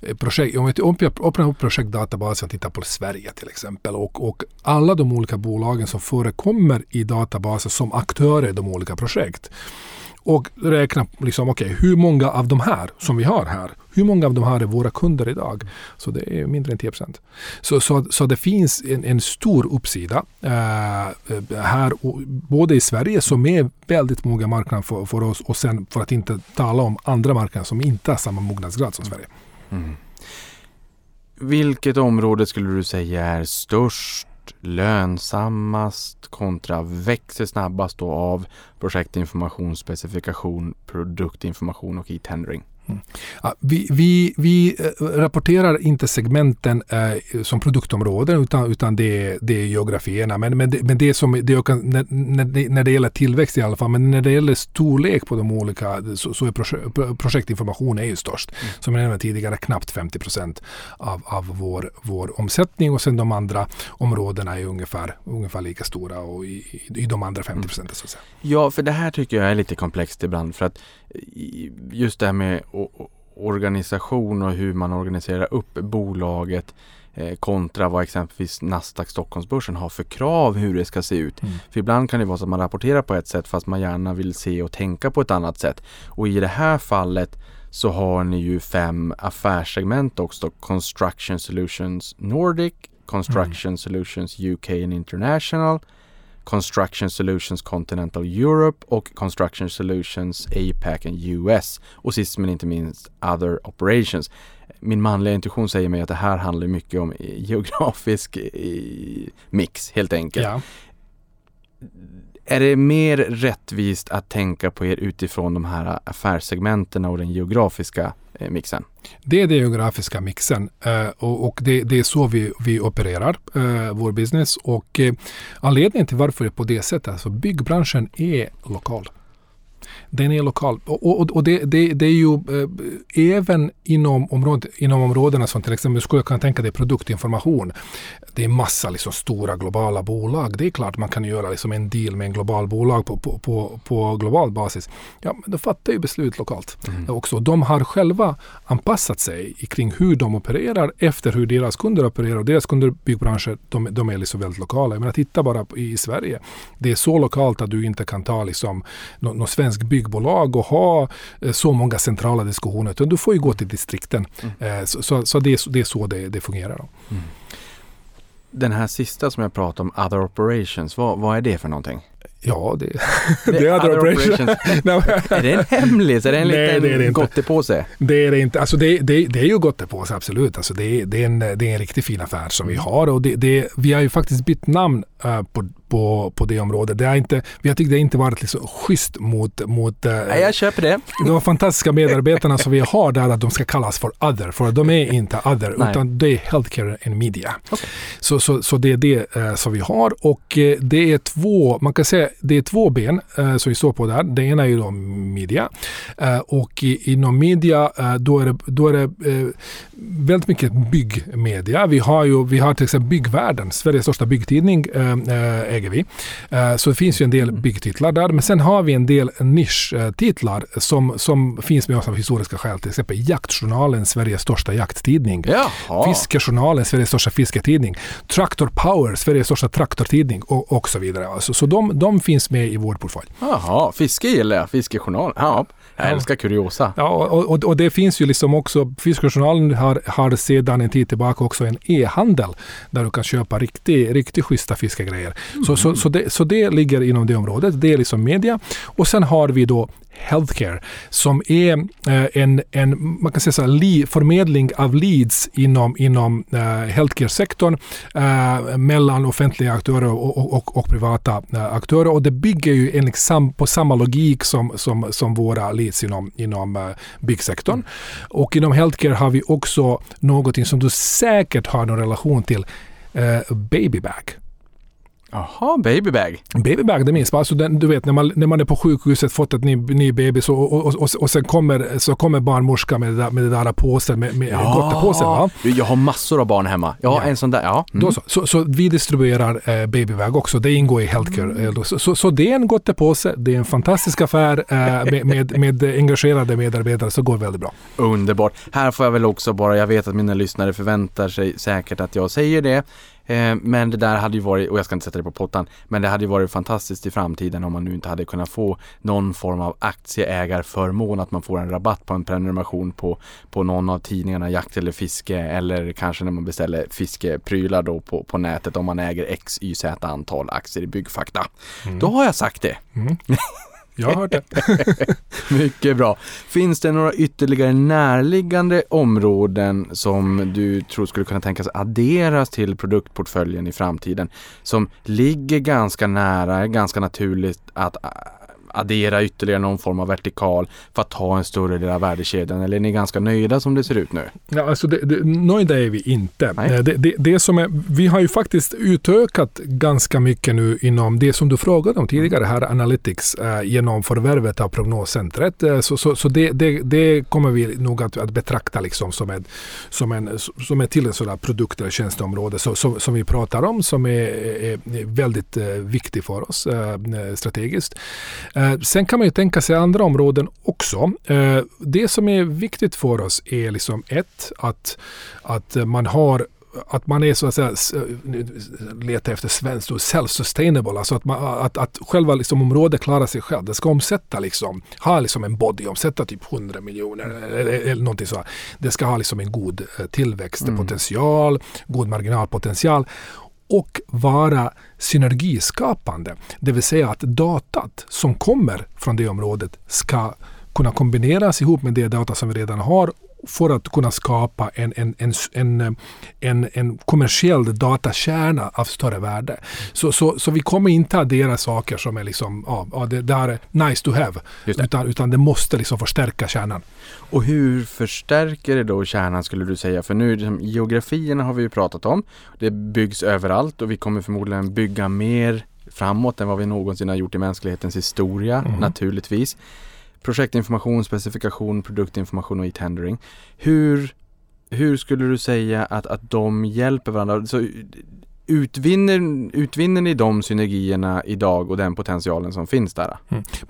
Eh, projekt, om vi öppnar upp projektdatabasen och tittar på Sverige till exempel och, och alla de olika bolagen som förekommer i databasen som aktörer i de olika projekt och räkna liksom, okay, hur många av de här som vi har här, hur många av de här är våra kunder idag? Så det är mindre än 10 procent. Så, så, så det finns en, en stor uppsida eh, här, både i Sverige som är väldigt många marknader för, för oss och sen för att inte tala om andra marknader som inte har samma mognadsgrad som Sverige. Mm. Vilket område skulle du säga är störst, lönsammast kontra växer snabbast då av projektinformation, specifikation, produktinformation och e-tendering? Mm. Ja, vi, vi, vi eh, rapporterar inte segmenten eh, som produktområden utan, utan det, det är geografierna. Men, men, det, men det som, det när, när, det, gäller tillväxt i alla fall, men när det gäller storlek på de olika så, så är projekt, projektinformation är ju störst. Mm. Som jag nämnde tidigare, knappt 50 procent av, av vår, vår omsättning och sen de andra områdena är ungefär, ungefär lika stora och i, i, i de andra 50 procenten. Mm. Ja, för det här tycker jag är lite komplext ibland för att just det här med organisation och hur man organiserar upp bolaget. eh, kontra vad exempelvis Nasdaq Stockholmsbörsen har för krav hur det ska se ut. Mm. För ibland kan det vara så att man rapporterar på ett sätt fast man gärna vill se och tänka på ett annat sätt. Och i det här fallet så har ni ju fem affärssegment också. Construction Solutions Nordic, Construction Solutions UK and International, Construction Solutions Continental Europe och Construction Solutions APAC and US. Och sist men inte minst Other Operations. Min manliga intuition säger mig att det här handlar mycket om geografisk eh, mix helt enkelt. Ja. Är det mer rättvist att tänka på er utifrån de här affärssegmenten och den geografiska eh, mixen? Det är den geografiska mixen eh, och, det, är så vi, opererar eh, vår business. Och anledningen till varför det är på det sättet, alltså byggbranschen är lokal. Den är lokal. Och, och, och det, det, det är ju eh, även inom, områd, inom områdena som till exempel, skulle kunna tänka dig produktinformation. Det är massa liksom, stora globala bolag. Det är klart man kan göra liksom, en deal med en global bolag på, på, på, på global basis. Ja, men då fattar ju beslut lokalt också. De har själva anpassat sig kring hur de opererar efter hur deras kunder opererar. Deras kunder, byggbranschen, de, de är liksom väldigt lokala. Jag menar, titta bara i Sverige. Det är så lokalt att du inte kan ta liksom, något nå svensk byggbolag och ha eh, så många centrala diskussioner. Utan du får ju gå till distrikten. Eh, så så, det, är, så- det är så det, det fungerar. Då. Den här sista som jag pratade om, Other Operations, vad, vad är det för någonting? Ja, det, Det [laughs] är other operations. [laughs] Men- Är det en hemlis? Är det en Nej, liten det är det inte. gottepåse? Det är det inte. Alltså det, det, det är ju gott det på sig, absolut. Alltså det, det, är en, det är en riktigt fin affär som vi har. Och det, vi har ju faktiskt bytt namn eh, på, på, på det området. Det har inte, vi har tyckt det inte varit liksom schysst mot, mot eh, Nej, jag köper det. de fantastiska medarbetarna som vi har där att de ska kallas för other. För de är inte other Nej. utan det är healthcare and media. Så, så, så det är det eh, som vi har och det är två, man kan säga det är två ben eh, som vi står på där. Det ena är ju då media eh, och i, inom media eh, då är det, då är det eh, väldigt mycket byggmedia. Vi har ju vi har till exempel Byggvärlden, Sveriges största byggtidning eh, eh, äger vi. Så det finns ju en del byggtitlar där. Men sen har vi en del nischtitlar som, som finns med oss av historiska skäl. Till exempel Jaktjournalen, Sveriges största jakttidning. Jaha. Fiskejournalen, Sveriges största fisketidning. Traktor Power, Sveriges största traktortidning och, och så vidare. Alltså, så de, de finns med i vår portfölj. Jaha, fiske gillar jag. Fiskejournal. Ja, jag Ja. älskar kuriosa. Ja, och, och, och det finns ju liksom också, Fiskejournalen har, har sedan en tid tillbaka också en e-handel där du kan köpa riktigt riktigt schyssta fiskegrejer. Så, så, så, det, så det ligger inom det området. Det är liksom media. Och sen har vi då Healthcare som är eh, en, en man kan säga så här, li, förmedling av leads inom, inom eh, healthcare-sektorn eh, mellan offentliga aktörer och, och, och, och privata aktörer. Och det bygger ju enligt sam, på samma logik som, som, som våra leads inom, inom byggsektorn. Och inom healthcare har vi också någonting som du säkert har någon relation till. Eh, babybag. Jaha, babybag. Babybag, det minns man. Alltså den, du vet när man, när man är på sjukhuset, fått ett ny, ny bebis och, och, och, och, sen kommer, så kommer barnmorskan med det där, med det där påsen, med, med gottepåsen. Va? Jag har massor av barn hemma. Jag har Ja. en sån där. Ja. Mm. Då så. Så, så vi distribuerar eh, babybag också. Det ingår i healthcare. Eh, Så, så, så det är en gottepåse. Det är en fantastisk affär eh, med, med, med engagerade medarbetare. Så går väldigt bra. Underbart. Här får jag väl också bara, jag vet att mina lyssnare förväntar sig säkert att jag säger det. Eh, men det där hade ju varit, och jag ska inte sätta det på pottan, men det hade ju varit fantastiskt i framtiden om man nu inte hade kunnat få någon form av aktieägarförmån, att man får en rabatt på en prenumeration på, på någon av tidningarna, jakt eller fiske, eller kanske när man beställer fiskeprylar då på, på nätet om man äger x, y, z antal aktier i Byggfakta. Då har jag sagt det. Jag har hört det. [laughs] Mycket bra. Finns det några ytterligare närliggande områden som du tror skulle kunna tänkas adderas till produktportföljen i framtiden? Som ligger ganska nära, ganska naturligt att addera ytterligare någon form av vertikal för att ta en större del av värdekedjan? Eller är ni ganska nöjda som det ser ut nu? Ja, alltså det, det, nöjda är vi inte. Eh, Det, det, det som är, vi har ju faktiskt utökat ganska mycket nu inom det som du frågade om tidigare här, Analytics, eh, genom förvärvet av prognoscentret. Eh, så så, så det, det, kommer vi nog att, att betrakta liksom som, en, som, en, som är till en sån där produkt eller tjänsteområde så, som, som vi pratar om, som är, är, är väldigt eh, viktig för oss eh, strategiskt. Eh, sen kan man ju tänka sig andra områden också. Eh, det som är viktigt för oss är liksom ett, att, att man har att man är så att säga, nu letar efter svenskt ord, self-sustainable, alltså att, man, att, att själva liksom området klarar sig själv. Det ska omsätta liksom, ha liksom en body, omsätta typ 100 miljoner eller, eller någonting så. Det ska ha liksom en god eh, tillväxtpotential, god marginalpotential och vara synergiskapande. Det vill säga att datat som kommer från det området ska kunna kombineras ihop med det data som vi redan har för att kunna skapa en, en, en, en, en, en kommersiell datakärna av större värde. Så, så, så vi kommer inte addera saker som är liksom, ja, ja det där är nice to have. Utan, utan det måste liksom förstärka kärnan. Och hur förstärker det då kärnan skulle du säga? För nu, liksom, geografierna har vi ju pratat om. Det byggs överallt och vi kommer förmodligen bygga mer framåt än vad vi någonsin har gjort i mänsklighetens historia, Mhm. naturligtvis. Projektinformation, specifikation, produktinformation och e-tendering. Hur, hur skulle du säga att, att de hjälper varandra? Så, utvinner, utvinner ni de synergierna idag och den potentialen som finns där?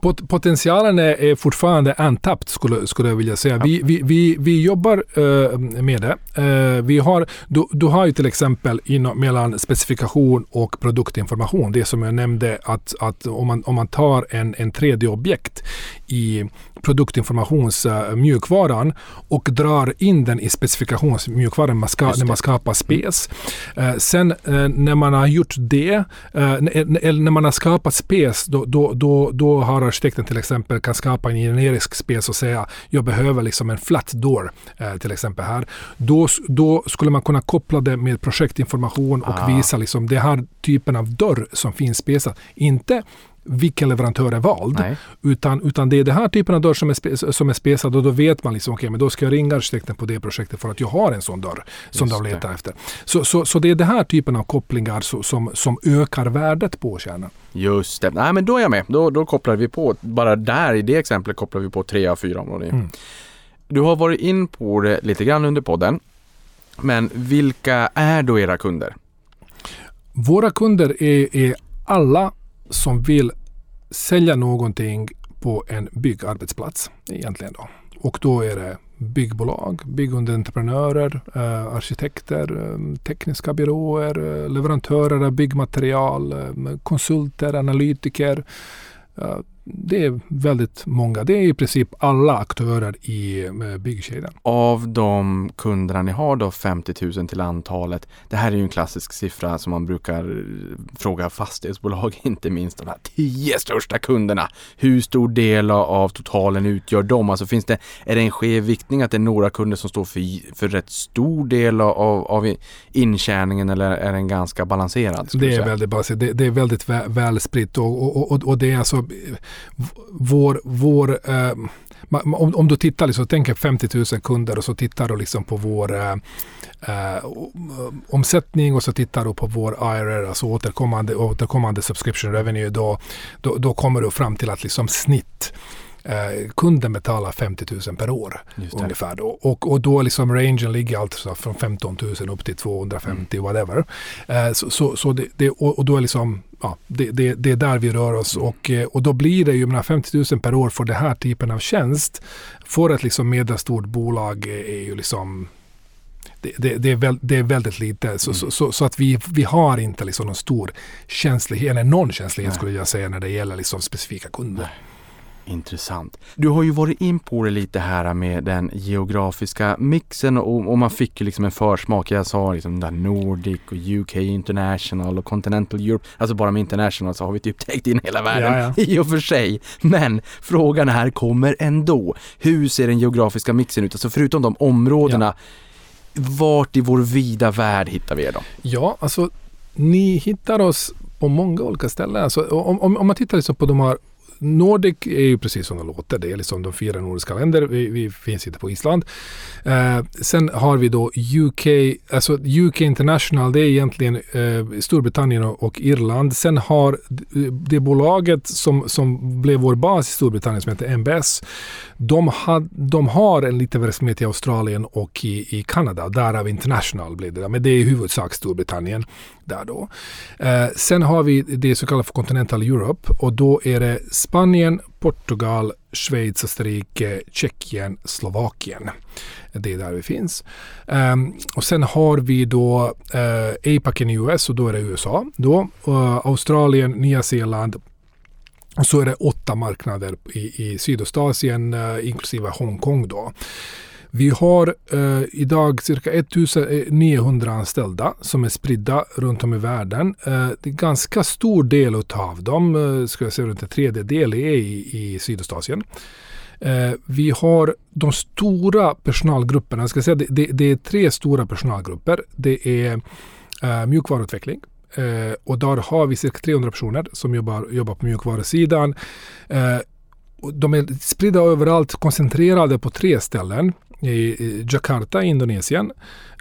Pot potentialen är, är fortfarande untapped skulle, skulle jag vilja säga. Vi, vi, vi, vi jobbar eh, med det. Eh, vi har, du, du har ju till exempel inom, mellan specifikation och produktinformation. Det som jag nämnde att, att om, man, om man tar en, en 3D-objekt i produktinformationsmjukvaran och drar in den i specifikationsmjukvaran man ska, Just när man skapar spes. Eh, sen när man har gjort det, eh, eller när man har skapat spes, då, då, då, då har arkitekten till exempel kan skapa en generisk spes och säga jag behöver liksom en flat door eh, till exempel här. Då, då skulle man kunna koppla det med projektinformation och Ah. visa liksom det här typen av dörr som finns spesat. Inte vilken leverantör är vald. Nej. Utan, utan det är den här typen av dörr som är, som är spesad och då vet man liksom, okej men då ska jag ringa arkitekten på det projektet för att jag har en sån dörr som Just de det. letar efter. Så, så, så det är den här typen av kopplingar så, som, som ökar värdet på kärnan. Just det. Nej men då är jag med. Då, då kopplar vi på, bara där i det exemplet kopplar vi på tre av fyra områden. Mm. Du har varit in på det lite grann under podden. Men vilka är då era kunder? Våra kunder är, är alla som vill sälja någonting på en byggarbetsplats egentligen då. Och då är det byggbolag, byggunderentreprenörer, eh, arkitekter, eh, tekniska byråer, eh, leverantörer av byggmaterial, eh, konsulter, analytiker. Eh, det är väldigt många. Det är i princip alla aktörer i eh, byggkedjan. Av de kunderna ni har då, 50 000 till antalet. Det här är ju en klassisk siffra som man brukar eh, fråga fastighetsbolag, [laughs] inte minst de här 10 största kunderna. Hur stor del av- totalen utgör de? Alltså finns det, är det en skev viktning att det är några kunder som står för, för rätt stor del av, av intjäningen eller är den ganska balanserad? Det är väldigt, balanserat. det, det är väldigt vä, välspritt och, och, och, och det är alltså vår, vår eh, om, om du tittar, liksom, tänker 50 000 kunder och så tittar du liksom på vår eh, eh, eh omsättning och så tittar du på vår IRR, alltså återkommande, återkommande subscription revenue, då, då, då kommer du fram till att liksom snitt eh, kunden betalar 50 000 per år ungefär. Då. Och, och då liksom rangen ligger alltså från 15 000 upp till 250 whatever. Eh, så så, så det, det, och, och då är liksom, ja, det, det, det är där vi rör oss och, eh, och då blir det ju, menar, 50 000 per år för den här typen av tjänst för ett liksom medelstort bolag är ju liksom det, det, det, är väl, det är väldigt lite. Så, så, så, så att vi, vi har inte liksom någon stor känslighet, eller någon känslighet Nej. skulle jag säga när det gäller liksom specifika kunder. Intressant. Du har ju varit in på det lite här med den geografiska mixen och, och man fick ju liksom en försmak. Jag sa liksom där Nordic och UK International och Continental Europe. Alltså bara med International så har vi typ täckt in hela världen Ja, [laughs] i och för sig. Men frågan här kommer ändå. Hur ser den geografiska mixen ut? Alltså förutom de områdena. Vart i vår vida värld hittar vi er då? Ja, alltså ni hittar oss på många olika ställen. Alltså, om, om, om man tittar liksom på de här Nordic är ju precis som det låter. Det är liksom de fyra nordiska länder. Vi, vi finns inte på Island. Eh, sen har vi då UK, alltså UK International, det är egentligen eh, Storbritannien och, och Irland. Sen har det bolaget som, som blev vår bas i Storbritannien som heter MBS, de, had, de har en liten verksamhet i Australien och i, i Kanada. Därav International blev det. Men det är i huvudsak Storbritannien. Där då. Eh, sen har vi det så kallade för Continental Europe och då är det Spanien, Portugal, Schweiz, Österrike, Tjeckien, Slovakien. Det är där vi finns. Um, och sen har vi då uh, APAC i US och då är det USA. Då, uh, Australien, Nya Zeeland, och så är det åtta marknader i, i Sydostasien eh, inklusive Hongkong. Då. Vi har eh, idag cirka 1900 anställda som är spridda runt om i världen. Eh, det är ganska stor del av dem, eh, ska jag säga runt en tredjedel, är i, i Sydostasien. Eh, vi har de stora personalgrupperna, jag ska säga det, det, det är tre stora personalgrupper. Det är eh, mjukvaruutveckling, Eh, och där har vi cirka 300 personer som jobbar, jobbar på mjukvarusidan. Eh, de är spridda överallt, koncentrerade på tre ställen i Jakarta i Indonesien.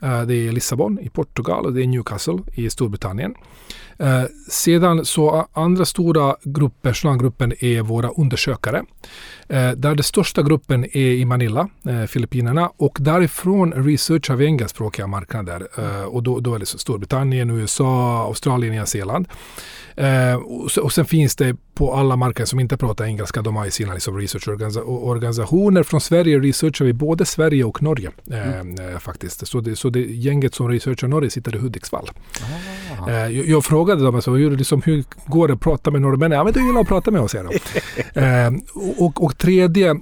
Eh, det är Lissabon i Portugal och det är Newcastle i Storbritannien. Eh, sedan så andra stora grupper, personalgruppen är våra undersökare. Eh, där den största gruppen är i Manila, Filippinerna och därifrån researchar vi engelskspråkiga marknader. Och då, då är det Storbritannien, USA, Australien, Nya Zeeland. Eh, och, och sen finns det på alla marknader som inte pratar engelska, de har sina liksom researchorganisationer. Från Sverige researchar vi både Sverige och Norge eh, mm. Eh, faktiskt. Så det, så det gänget som researchar Norge sitter i Hudiksvall. Ah. Eh, jag, jag, frågade dem alltså, hur, liksom, hur går det att prata med norrmännen? Ja, men du gillar att prata med oss, säger de. [laughs] eh, och, och tredje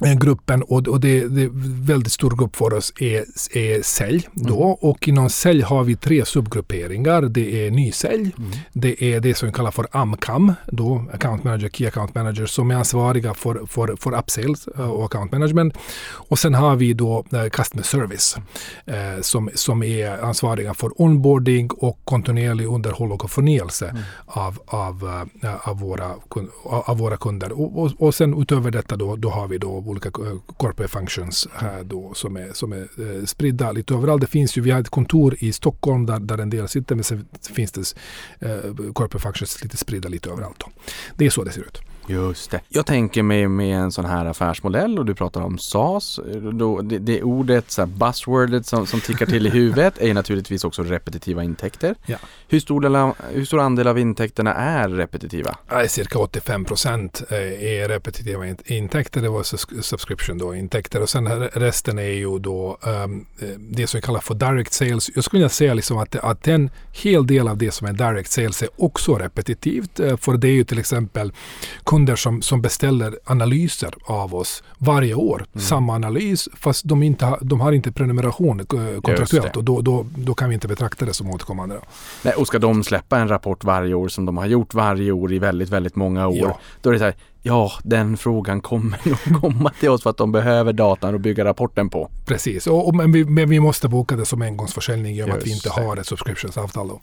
gruppen och, och det, det väldigt stor grupp för oss är, är sälj. Då. Mm. Och inom sälj har vi tre subgrupperingar. Det är nysälj, mm. det är det som vi kallar för AMCAM, då account manager, key account manager som är ansvariga för, för, för upsales eh, och account management. Och sen har vi då uh, customer service uh, som, som är ansvariga för onboarding och kontinuerlig underhåll och förnyelse mm. av, av, av, våra, av våra kunder. Och, och, och sen utöver detta då, då har vi då olika eh, corporate functions här då som är, som är eh, spridda lite överallt. Det finns ju, vi har ett kontor i Stockholm där, där en del sitter men sen finns det eh, corporate functions lite spridda lite överallt. Då. Det är så det ser ut. Just det. Jag tänker mig med en sån här affärsmodell och du pratar om SaaS. Då, det, det ordet, så här buzzwordet som, som tickar till i [laughs] huvudet är naturligtvis också repetitiva intäkter. Ja. Hur, stor hur stor andel av intäkterna är repetitiva? Cirka 85 procent eh, är repetitiva intäkter. Det var subscription då, intäkter. Och sen resten är ju då um, det som vi kallar för direct sales. Jag skulle vilja säga liksom att, att en hel del av det som är direct sales är också repetitivt. Eh, för det är ju till exempel kunder som, som beställer analyser av oss varje år. Mm. Samma analys fast de, inte ha, de har inte prenumeration kontraktuellt och då, då, då kan vi inte betrakta det som återkommande. Nej, och ska de släppa en rapport varje år som de har gjort varje år i väldigt, väldigt många år. Ja. Då är det så här, Ja, den frågan kommer [laughs] nog komma till oss för att de behöver datan att bygga rapporten på. Precis, och, och men, vi, men, vi, måste boka det som engångsförsäljning i och med att vi inte har ett subscriptionsavtal. Då.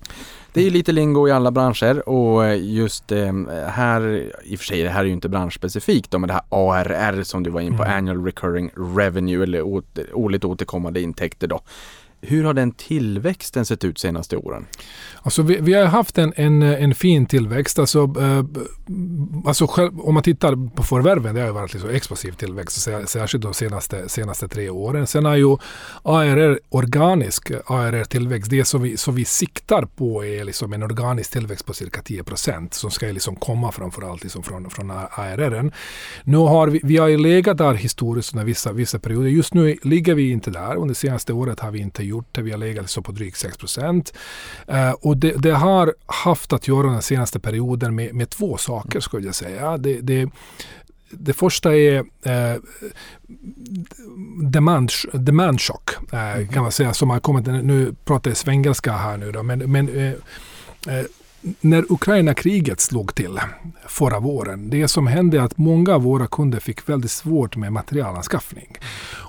Det är ju lite lingo i alla branscher och just eh, här, i och för sig det här är ju inte branschspecifikt då, men det här ARR som du var in på, mm. Annual Recurring Revenue eller årligt återkommande intäkter då. Hur har den tillväxten sett ut senaste åren? Alltså vi, vi har haft en, en, en, fin tillväxt. Alltså, eh, alltså själv, om man tittar på förvärven, det har varit liksom explosiv tillväxt, särskilt de senaste, senaste tre åren. Sen har ju ARR, organisk eh, ARR-tillväxt, det som vi, som vi siktar på är liksom en organisk tillväxt på cirka 10 procent som ska liksom komma framförallt liksom från, från ARR. Nu har vi, vi har ju legat där historiskt under vissa, vissa perioder. Just nu ligger vi inte där. Under senaste året har vi inte gjort det. Vi har legat så på drygt 6 procent. Uh, och det, det, har haft att göra den senaste perioden med, med två saker skulle jag säga. Det, det, det första är eh, demand, demand shock eh, kan man säga som har kommit. Nu pratar jag svengelska här nu då, men, men eh, eh när Ukraina-kriget slog till förra våren, det som hände är att många av våra kunder fick väldigt svårt med materialanskaffning.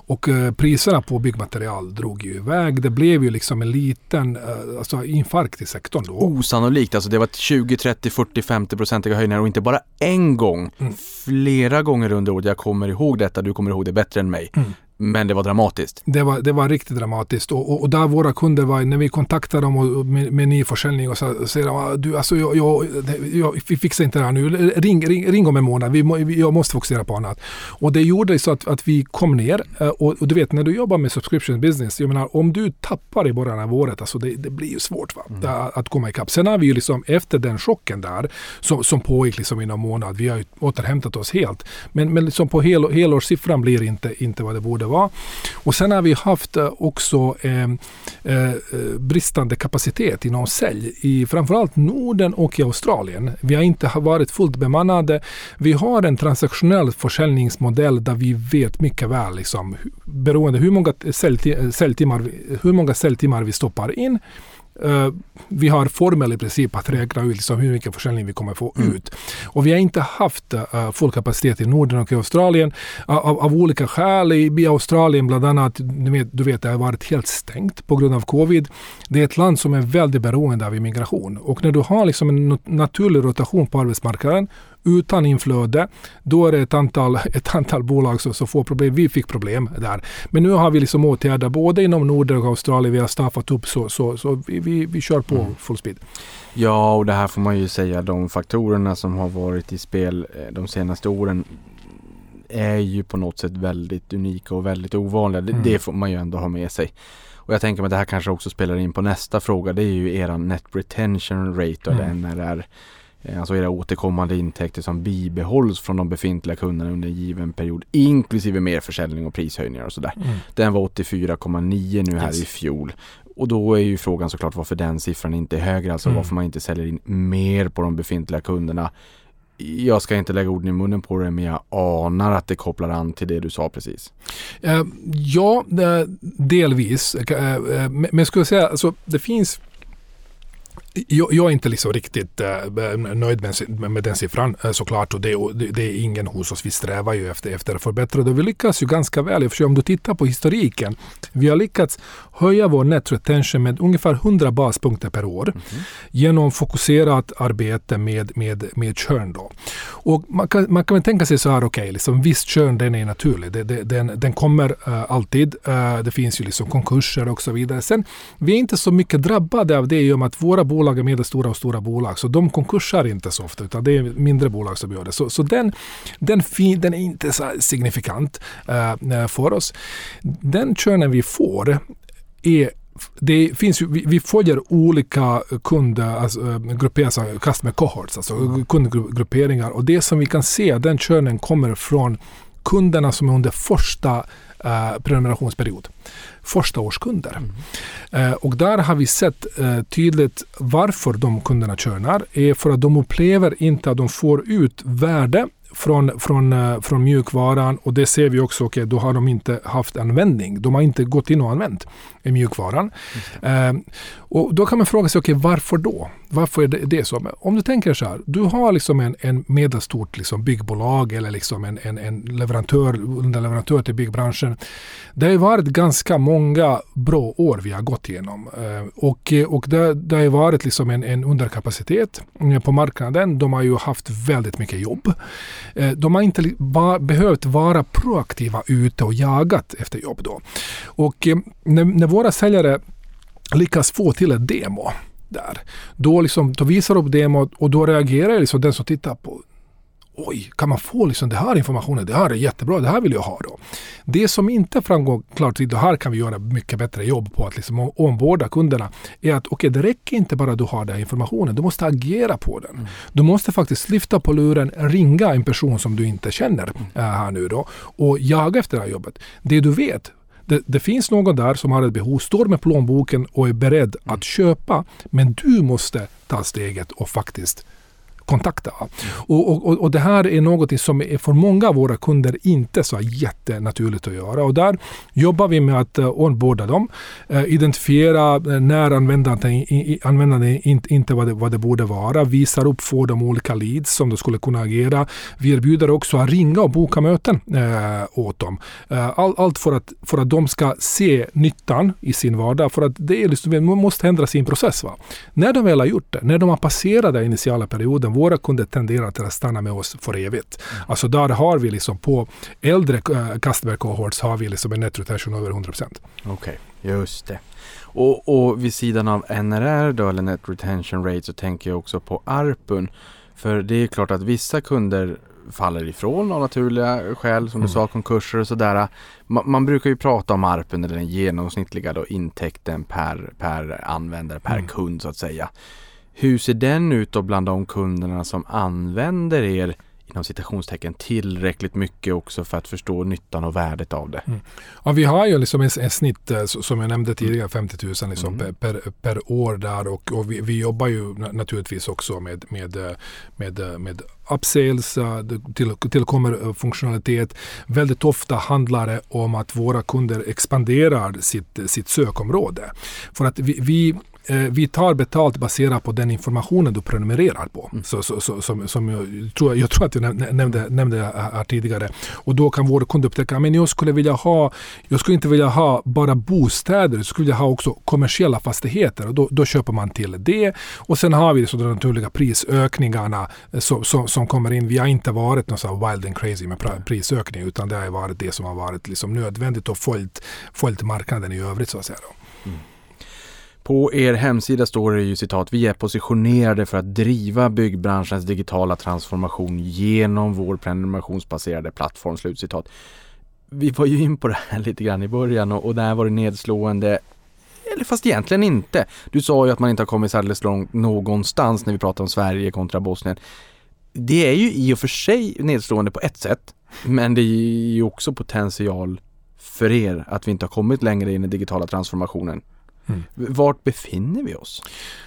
Och eh, priserna på byggmaterial drog ju iväg. Det blev ju liksom en liten eh, alltså infarkt i sektorn då. Osannolikt, alltså det var 20, 30, 40, 50 procentiga höjningar och inte bara en gång. Mm. Flera gånger under året. Jag kommer ihåg detta, du kommer ihåg det bättre än mig. Mm Men det var dramatiskt. Det var, det var riktigt dramatiskt och, och, och där våra kunder var, när vi kontaktade dem och, med, med ny försäljning och så säger de "Ah, du alltså jag, jag, jag, fixar inte det här nu, ring, ring, ring om en månad, vi jag måste fokusera på annat. Och det gjorde så att, att vi kom ner eh, och, och du vet när du jobbar med subscription business, jag menar om du tappar i början av året, alltså det, det blir ju svårt va? Mm. Att- att komma ikapp. Sen har vi ju liksom efter den chocken där som, som pågick liksom i någon månad, vi har ju återhämtat oss helt. Men, men liksom på hel, helårssiffran blir inte, inte vad det borde vara. Och sen har vi haft eh, också eh, eh, bristande kapacitet inom sälj i framförallt Norden och i Australien. Vi har inte varit fullt bemannade. Vi har en transaktionell försäljningsmodell där vi vet mycket väl, liksom, beroende hur många säljtimmar, eh, hur många säljtimmar vi stoppar in Eh, vi har formel i princip att räkna ut liksom hur mycket försäljning vi kommer få ut. Och vi har inte haft uh, full kapacitet i Norden och i Australien uh, av, av olika skäl. I, I Australien bland annat, du vet, du vet, det har varit helt stängt på grund av covid. Det är ett land som är väldigt beroende av immigration. Och när du har liksom en naturlig rotation på arbetsmarknaden utan inflöde, då är det ett antal, [laughs] ett antal bolag som, som får problem. Vi fick problem där. Men nu har vi liksom åtgärder både inom Norden och Australien. Vi har staffat upp så, så, så vi, vi, vi kör på full speed. Ja, och det här får man ju säga, de faktorerna som har varit i spel eh, de senaste åren är ju på något sätt väldigt unika och väldigt ovanliga. Det, Mm. det får man ju ändå ha med sig. Och jag tänker mig att det här kanske också spelar in på nästa fråga. Det är ju eran net retention rate och Mm. den är Alltså era återkommande intäkter som bibehålls från de befintliga kunderna under en given period inklusive merförsäljning och prishöjningar och sådär. Den var 84,9 nu här Yes. i fjol. Och då är ju frågan såklart varför den siffran inte är högre, alltså Mm. varför man inte säljer in mer på de befintliga kunderna. Jag ska inte lägga orden i munnen på det men jag anar att det kopplar an till det du sa precis. Eh, ja, eh, delvis. Eh, eh, men men jag skulle säga, alltså, det finns jag, jag är inte liksom riktigt äh, nöjd med, med, den siffran äh, såklart och det, och det, det är ingen hos oss. Vi strävar ju efter, efter att förbättra det. Vi lyckas ju ganska väl. Om du tittar på historiken. Vi har lyckats höja vår net retention med ungefär 100 baspunkter per år genom fokuserat arbete med, med, med churn. Då. Och man, kan, man kan väl tänka sig så här, okej, liksom, visst churn den är naturlig. Det, det, den, den kommer eh, alltid. Eh, det finns ju liksom konkurser och så vidare. Sen, vi är inte så mycket drabbade av det i och med att våra bolag är medelstora och stora bolag. Så de konkursar inte så ofta, utan det är mindre bolag som gör det. Så, så den, den, fin, den är inte så signifikant eh, för oss. Den churnen vi får är det finns ju, vi, vi följer olika kund, alltså, eh, grupper, alltså customer cohorts, alltså kundgrupperingar. Och det som vi kan se, den churnen kommer från kunderna som är under första eh, prenumerationsperiod. Första årskunder. Eh, och där har vi sett eh, tydligt varför de kunderna churnar. är för att de upplever inte att de får ut värde från, från, eh, från mjukvaran och det ser vi också, okej, då har de inte haft användning. De har inte gått in och använt i mjukvaran. Eh, och då kan man fråga sig, okej, varför då? Varför är det, det så? Men om du tänker så här, du har liksom en, en medelstort liksom byggbolag eller liksom en, en, en leverantör, underleverantör till byggbranschen. Det har varit ganska många bra år vi har gått igenom. Eh, och, och det, det har varit liksom en, en underkapacitet eh, på marknaden. De har ju haft väldigt mycket jobb. Eh, De har inte va, behövt vara proaktiva ute och jagat efter jobb då. Och eh, när, när våra säljare lyckas få till ett demo där, då, liksom, då visar upp demot och då reagerar liksom den som tittar på Oj, kan man få liksom det här informationen? Det här är jättebra, det här vill jag ha då. Det som inte framgår klart, det här kan vi göra mycket bättre jobb på att liksom omvårda kunderna, är att okej, det räcker inte bara att du har den här informationen, du måste agera på den. Du måste faktiskt lyfta på luren, ringa en person som du inte känner äh, här nu då och jaga efter det här jobbet. Det du vet, det, det, finns någon där som har ett behov, står med plånboken och är beredd att köpa. Men du måste ta steget och faktiskt kontakta. Och, och, och det här är något som är för många av våra kunder inte så jättenaturligt att göra. Och där jobbar vi med att eh, onboarda dem, eh, identifiera eh, när användandet, användandet inte, inte vad det, vad det borde vara, visar upp för de olika leads som de skulle kunna agera. Vi erbjuder också att ringa och boka möten åt dem. All, allt för att, för att de ska se nyttan i sin vardag. För att det är liksom, man måste ändra sin process. Va? När de väl har gjort det, när de har passerat den initiala perioden, våra kunder tenderar till att stanna med oss för evigt. Alltså där har vi liksom på äldre customer cohorts har vi liksom en net retention över 100%. Okej, just det. Och, och vid sidan av NRR då, eller Net Retention Rate, så tänker jag också på ARPUN. För det är klart att vissa kunder faller ifrån av naturliga skäl, som du Mm. sa, konkurser och sådär. Man, man brukar ju prata om ARPUN, eller den genomsnittliga då, intäkten per, per användare, per Mm. kund så att säga. Hur ser den ut då bland de kunderna som använder er inom citationstecken tillräckligt mycket också för att förstå nyttan och värdet av det? Ja, vi har ju liksom en, en snitt eh, som jag nämnde tidigare 50 000 liksom Mm. per, per, per år där och, och vi, vi jobbar ju na- naturligtvis också med, med, eh, med, eh, med upsales, till, tillkommer funktionalitet. Väldigt ofta handlar det om att våra kunder expanderar sitt, sitt sökområde. För att vi, vi vi tar betalt baserat på den informationen du prenumererar på. Så, så, så, som, som jag, tror, jag tror att jag näm- nämnde, nämnde här tidigare. Och då kan vår kund upptäcka men jag skulle vilja ha, jag skulle inte vilja ha bara bostäder, jag skulle vilja ha också kommersiella fastigheter. Och då, då köper man till det. Och sen har vi så de naturliga prisökningarna eh, som, som, som kommer in. Vi har inte varit någon här wild and crazy med pra- prisökning utan det har varit det som har varit liksom nödvändigt och följt, följt marknaden i övrigt så att säga. Då. På er hemsida står det ju citat, vi är positionerade för att driva byggbranschens digitala transformation genom vår prenumerationsbaserade plattform. Slutcitat. Vi var ju in på det här [laughs] lite grann i början och, och där var det nedslående. Eller fast egentligen inte. Du sa ju att man inte har kommit särskilt långt någonstans när vi pratar om Sverige kontra Bosnien. Det är ju i och för sig nedslående på ett sätt, men det är ju också potential för er att vi inte har kommit längre i den digitala transformationen. Mm. Vart befinner vi oss?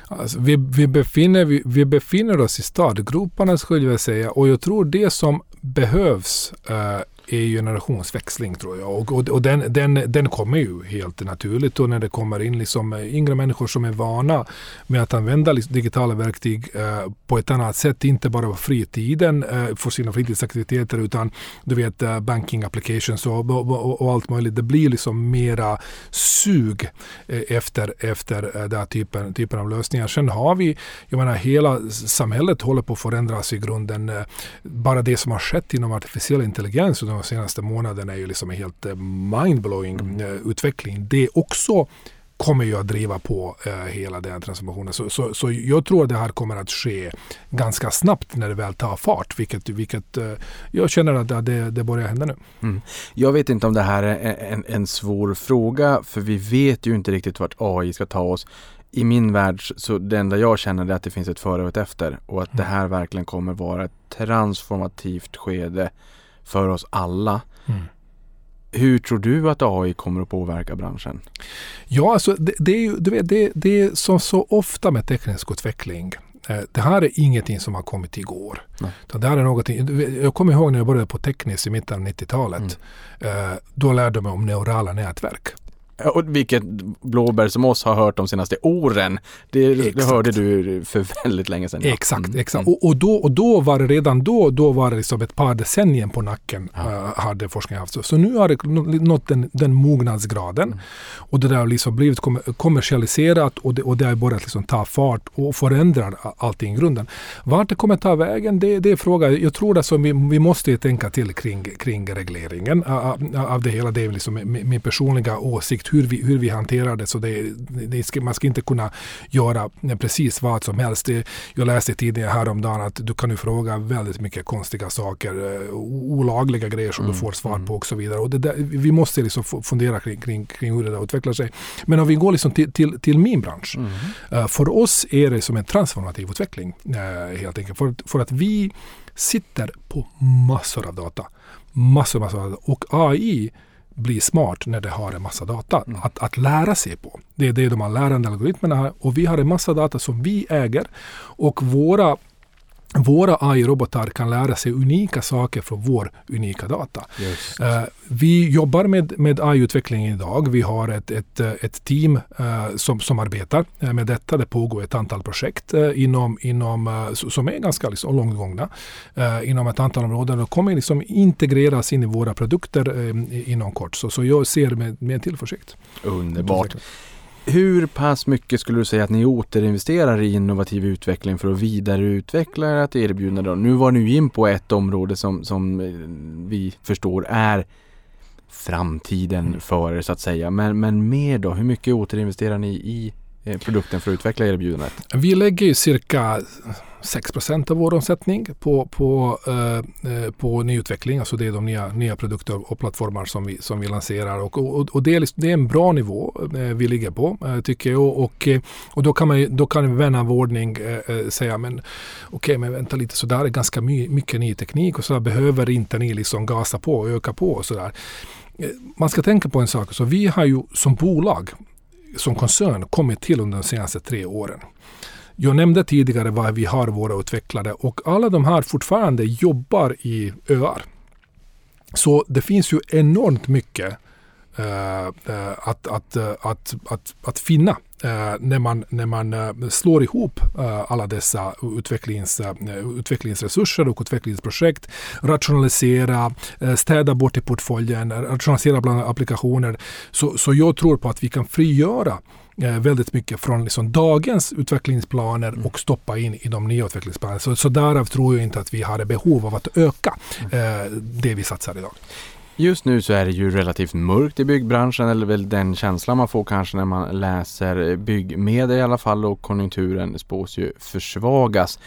Alltså, vi, vi, befinner, vi, vi befinner oss i startgroparna skulle jag säga och jag tror det som behövs eh, är ju generationsväxling tror jag. Och, och, och den, den, den kommer ju helt naturligt och när det kommer in liksom eh, yngre människor som är vana med att använda digitala verktyg eh, på ett annat sätt, inte bara på fritiden eh, för sina fritidsaktiviteter utan du vet eh, banking applications och, och, och, och allt möjligt. Det blir liksom mera sug eh, efter, efter eh, den här typen, typen av lösningar. Sen har vi, jag menar hela samhället håller på att förändras i grunden. Eh, Bara det som har skett inom artificiell intelligens de senaste månaderna är ju liksom en helt eh, mindblowing eh, utveckling. Det också kommer ju att driva på eh, hela den transformationen. Så, så, så jag tror att det här kommer att ske ganska snabbt när det väl tar fart. Vilket, vilket eh, jag känner att det, det börjar hända nu. Mm. Jag vet inte om det här är en, en svår fråga för vi vet ju inte riktigt vart AI ska ta oss. I min värld så det enda jag känner är att det finns ett före och ett efter och att det här verkligen kommer vara ett transformativt skede för oss alla. Mm. Hur tror du att AI kommer att påverka branschen? Ja, alltså det, det är ju du vet, det, det är som så ofta med teknisk utveckling. Eh, Det här är ingenting som har kommit igår. Det här är någonting, jag kommer ihåg när jag började på tekniskt i mitten av 90-talet. Eh, Då lärde jag mig om neurala nätverk. Ja, Och vilket Blåbär som oss har hört de senaste åren. Det, det hörde du för väldigt länge sedan. ja. Exakt, Mm, exakt. mm. Och, och, då, och då var det redan då, då var det liksom ett par decennier på nacken eh, hade forskningen haft. Så, så nu har det nå- nått den, den mognadsgraden. Mm. Och det där har liksom blivit kom- kommersialiserat och det, och det har börjat liksom ta fart och förändrar allting i grunden. Vart det kommer ta vägen, det, det är frågan. Jag tror att vi, vi måste ju tänka till kring, kring regleringen av, av det hela. Det är liksom min, min personliga åsikt hur vi, hur vi hanterar det. Så det, det ska, man ska inte kunna göra precis vad som helst. Det, jag läste tidigare häromdagen att du kan ju fråga väldigt mycket konstiga saker, eh, olagliga grejer som du får svar på och så vidare. Och där, vi måste liksom fundera kring, kring, kring hur det där utvecklar sig. Men om vi går liksom till, till, till min bransch. eh, För oss är det som en transformativ utveckling eh, helt enkelt. För, för att vi sitter på massor av data. Massor, massor av data. Och AI blir smart när det har en massa data att, att lära sig på. Det är det de här lärande algoritmerna har. Och vi har en massa data som vi äger. Och våra våra AI-robotar kan lära sig unika saker från vår unika data. Eh, vi jobbar med, med AI-utveckling idag. Vi har ett, ett, eh, ett team eh, som, som arbetar med detta. Det pågår ett antal projekt eh, inom, inom, som är ganska liksom, långt gångna inom ett antal områden och kommer liksom integreras in i våra produkter inom kort. Så, så jag ser med, med tillförsikt. Underbart. Hur pass mycket skulle du säga att ni återinvesterar i innovativ utveckling för att vidareutveckla ert erbjudande? då? Nu var ni in på ett område som, som eh, vi förstår är framtiden för er så att säga. Men, men mer då? Hur mycket återinvesterar ni i eh, produkten för att utveckla erbjudandet? Vi lägger ju cirka 6% av vår omsättning på, på, eh, eh, på nyutveckling. Alltså det är de nya, nya produkter och plattformar som vi, som vi lanserar. Och, och, och det, är, liksom, det är en bra nivå eh, vi ligger på eh, tycker jag. Och, och, eh, och då kan man då kan vän av ordning eh, eh, säga men okej men vänta lite så där är ganska my, mycket ny teknik och så där behöver inte ni liksom gasa på och öka på och så där. Man ska tänka på en sak. Så vi har ju som bolag som koncern kommit till under de senaste tre åren. Jag nämnde tidigare var vi har våra utvecklare och alla de här fortfarande jobbar i öar. Så det finns ju enormt mycket eh, eh att, att, eh, att, att, att finna eh, när man, när man eh, slår ihop eh, alla dessa utvecklings, utvecklingsresurser och utvecklingsprojekt. Rationalisera, eh, städa bort i portföljen, rationalisera bland applikationer. Så, så jag tror på att vi kan frigöra väldigt mycket från liksom dagens utvecklingsplaner och stoppa in i de nya utvecklingsplanerna. Så, så därav tror jag inte att vi har ett behov av att öka eh, det vi satsar idag. Just nu så är det ju relativt mörkt i byggbranschen eller väl den känslan man får kanske när man läser byggmedia i alla fall och konjunkturen spås ju försvagas.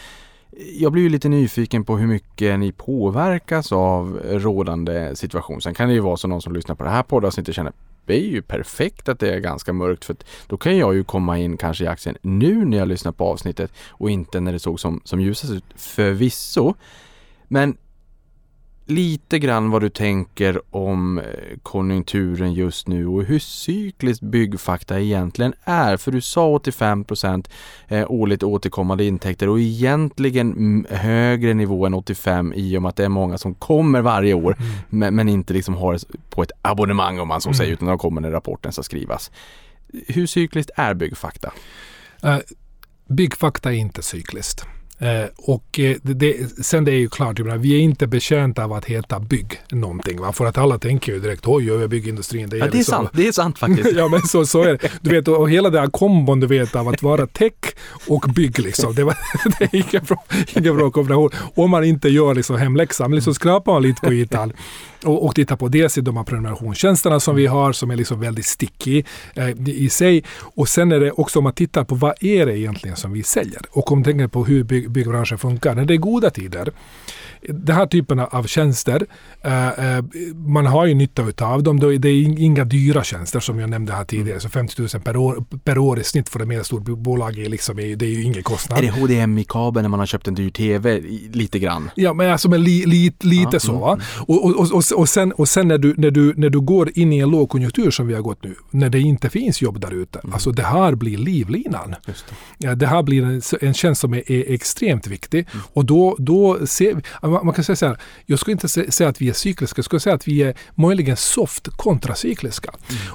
Jag blir ju lite nyfiken på hur mycket ni påverkas av rådande situation. Sen kan det ju vara så någon som lyssnar på det här poddavsnittet känner det är ju perfekt att det är ganska mörkt för då kan jag ju komma in kanske i aktien nu när jag lyssnar på avsnittet och inte när det såg som, som ljusast ut. Förvisso. Men lite grann vad du tänker om eh, konjunkturen just nu och hur cykliskt byggfakta egentligen är. För du sa 85 procent eh, årligt återkommande intäkter och egentligen mm, högre nivå än 85 i och med att det är många som kommer varje år men, men inte liksom har på ett abonnemang om man så säger utan de kommer när rapporten ska skrivas. Hur cykliskt är byggfakta? Eh, Byggfakta är inte cykliskt. Eh, och eh, det, sen det är ju klart, menar, vi är inte betjänta av att heta bygg någonting. Va? För att alla tänker ju direkt, oj, oj, byggindustrin. Det är, Ja, det är liksom- sant. Det är sant faktiskt. [laughs] ja men så, så är det. Du vet, och hela den här kombon du vet av att vara tech och bygg liksom. Det, var, [laughs] det är ingen bra, ingen bra kombination. Om man inte gör liksom hemläxan. Men liksom skrapar man lite på ytan och, och titta på dels i de här prenumerationstjänsterna som vi har som är liksom väldigt sticky eh, i sig. Och sen är det också om man tittar på vad är det egentligen som vi säljer. Och om man tänker på hur bygg, byggbranschen funkar. När det är goda tider den här typen av tjänster, eh, eh, man har ju nytta av dem. Det är inga dyra tjänster som jag nämnde här tidigare. Så 50 000 per år, per år i snitt för ett medelstort bolag är, liksom, det är ju ingen kostnad. Är det HDMI-kabel när man har köpt en dyr TV? Lite grann. Ja, men alltså men li, li, lite Ja, så. mm, Va? Och, och, och, och, och sen, och sen när, du, när, du, när du går in i en lågkonjunktur som vi har gått nu, när det inte finns jobb där ute, alltså det här blir livlinan. Just det. Ja, det här blir en, en tjänst som är, är extremt viktig. Och då, då ser vi, man kan säga så här, jag skulle inte sä- säga att vi är cykliska, jag skulle säga att vi är möjligen soft kontracykliska.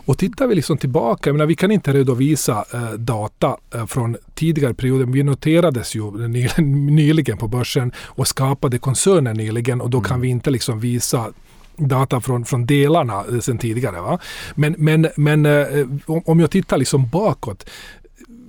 Och tittar vi liksom tillbaka, jag menar, vi kan inte redovisa eh, data eh, från tidigare perioder, vi noterades ju ny, [laughs] nyligen på börsen och skapade koncernen nyligen och då kan vi inte liksom visa data från, från delarna eh, sen tidigare. Va? Men, men, men eh, om jag tittar liksom bakåt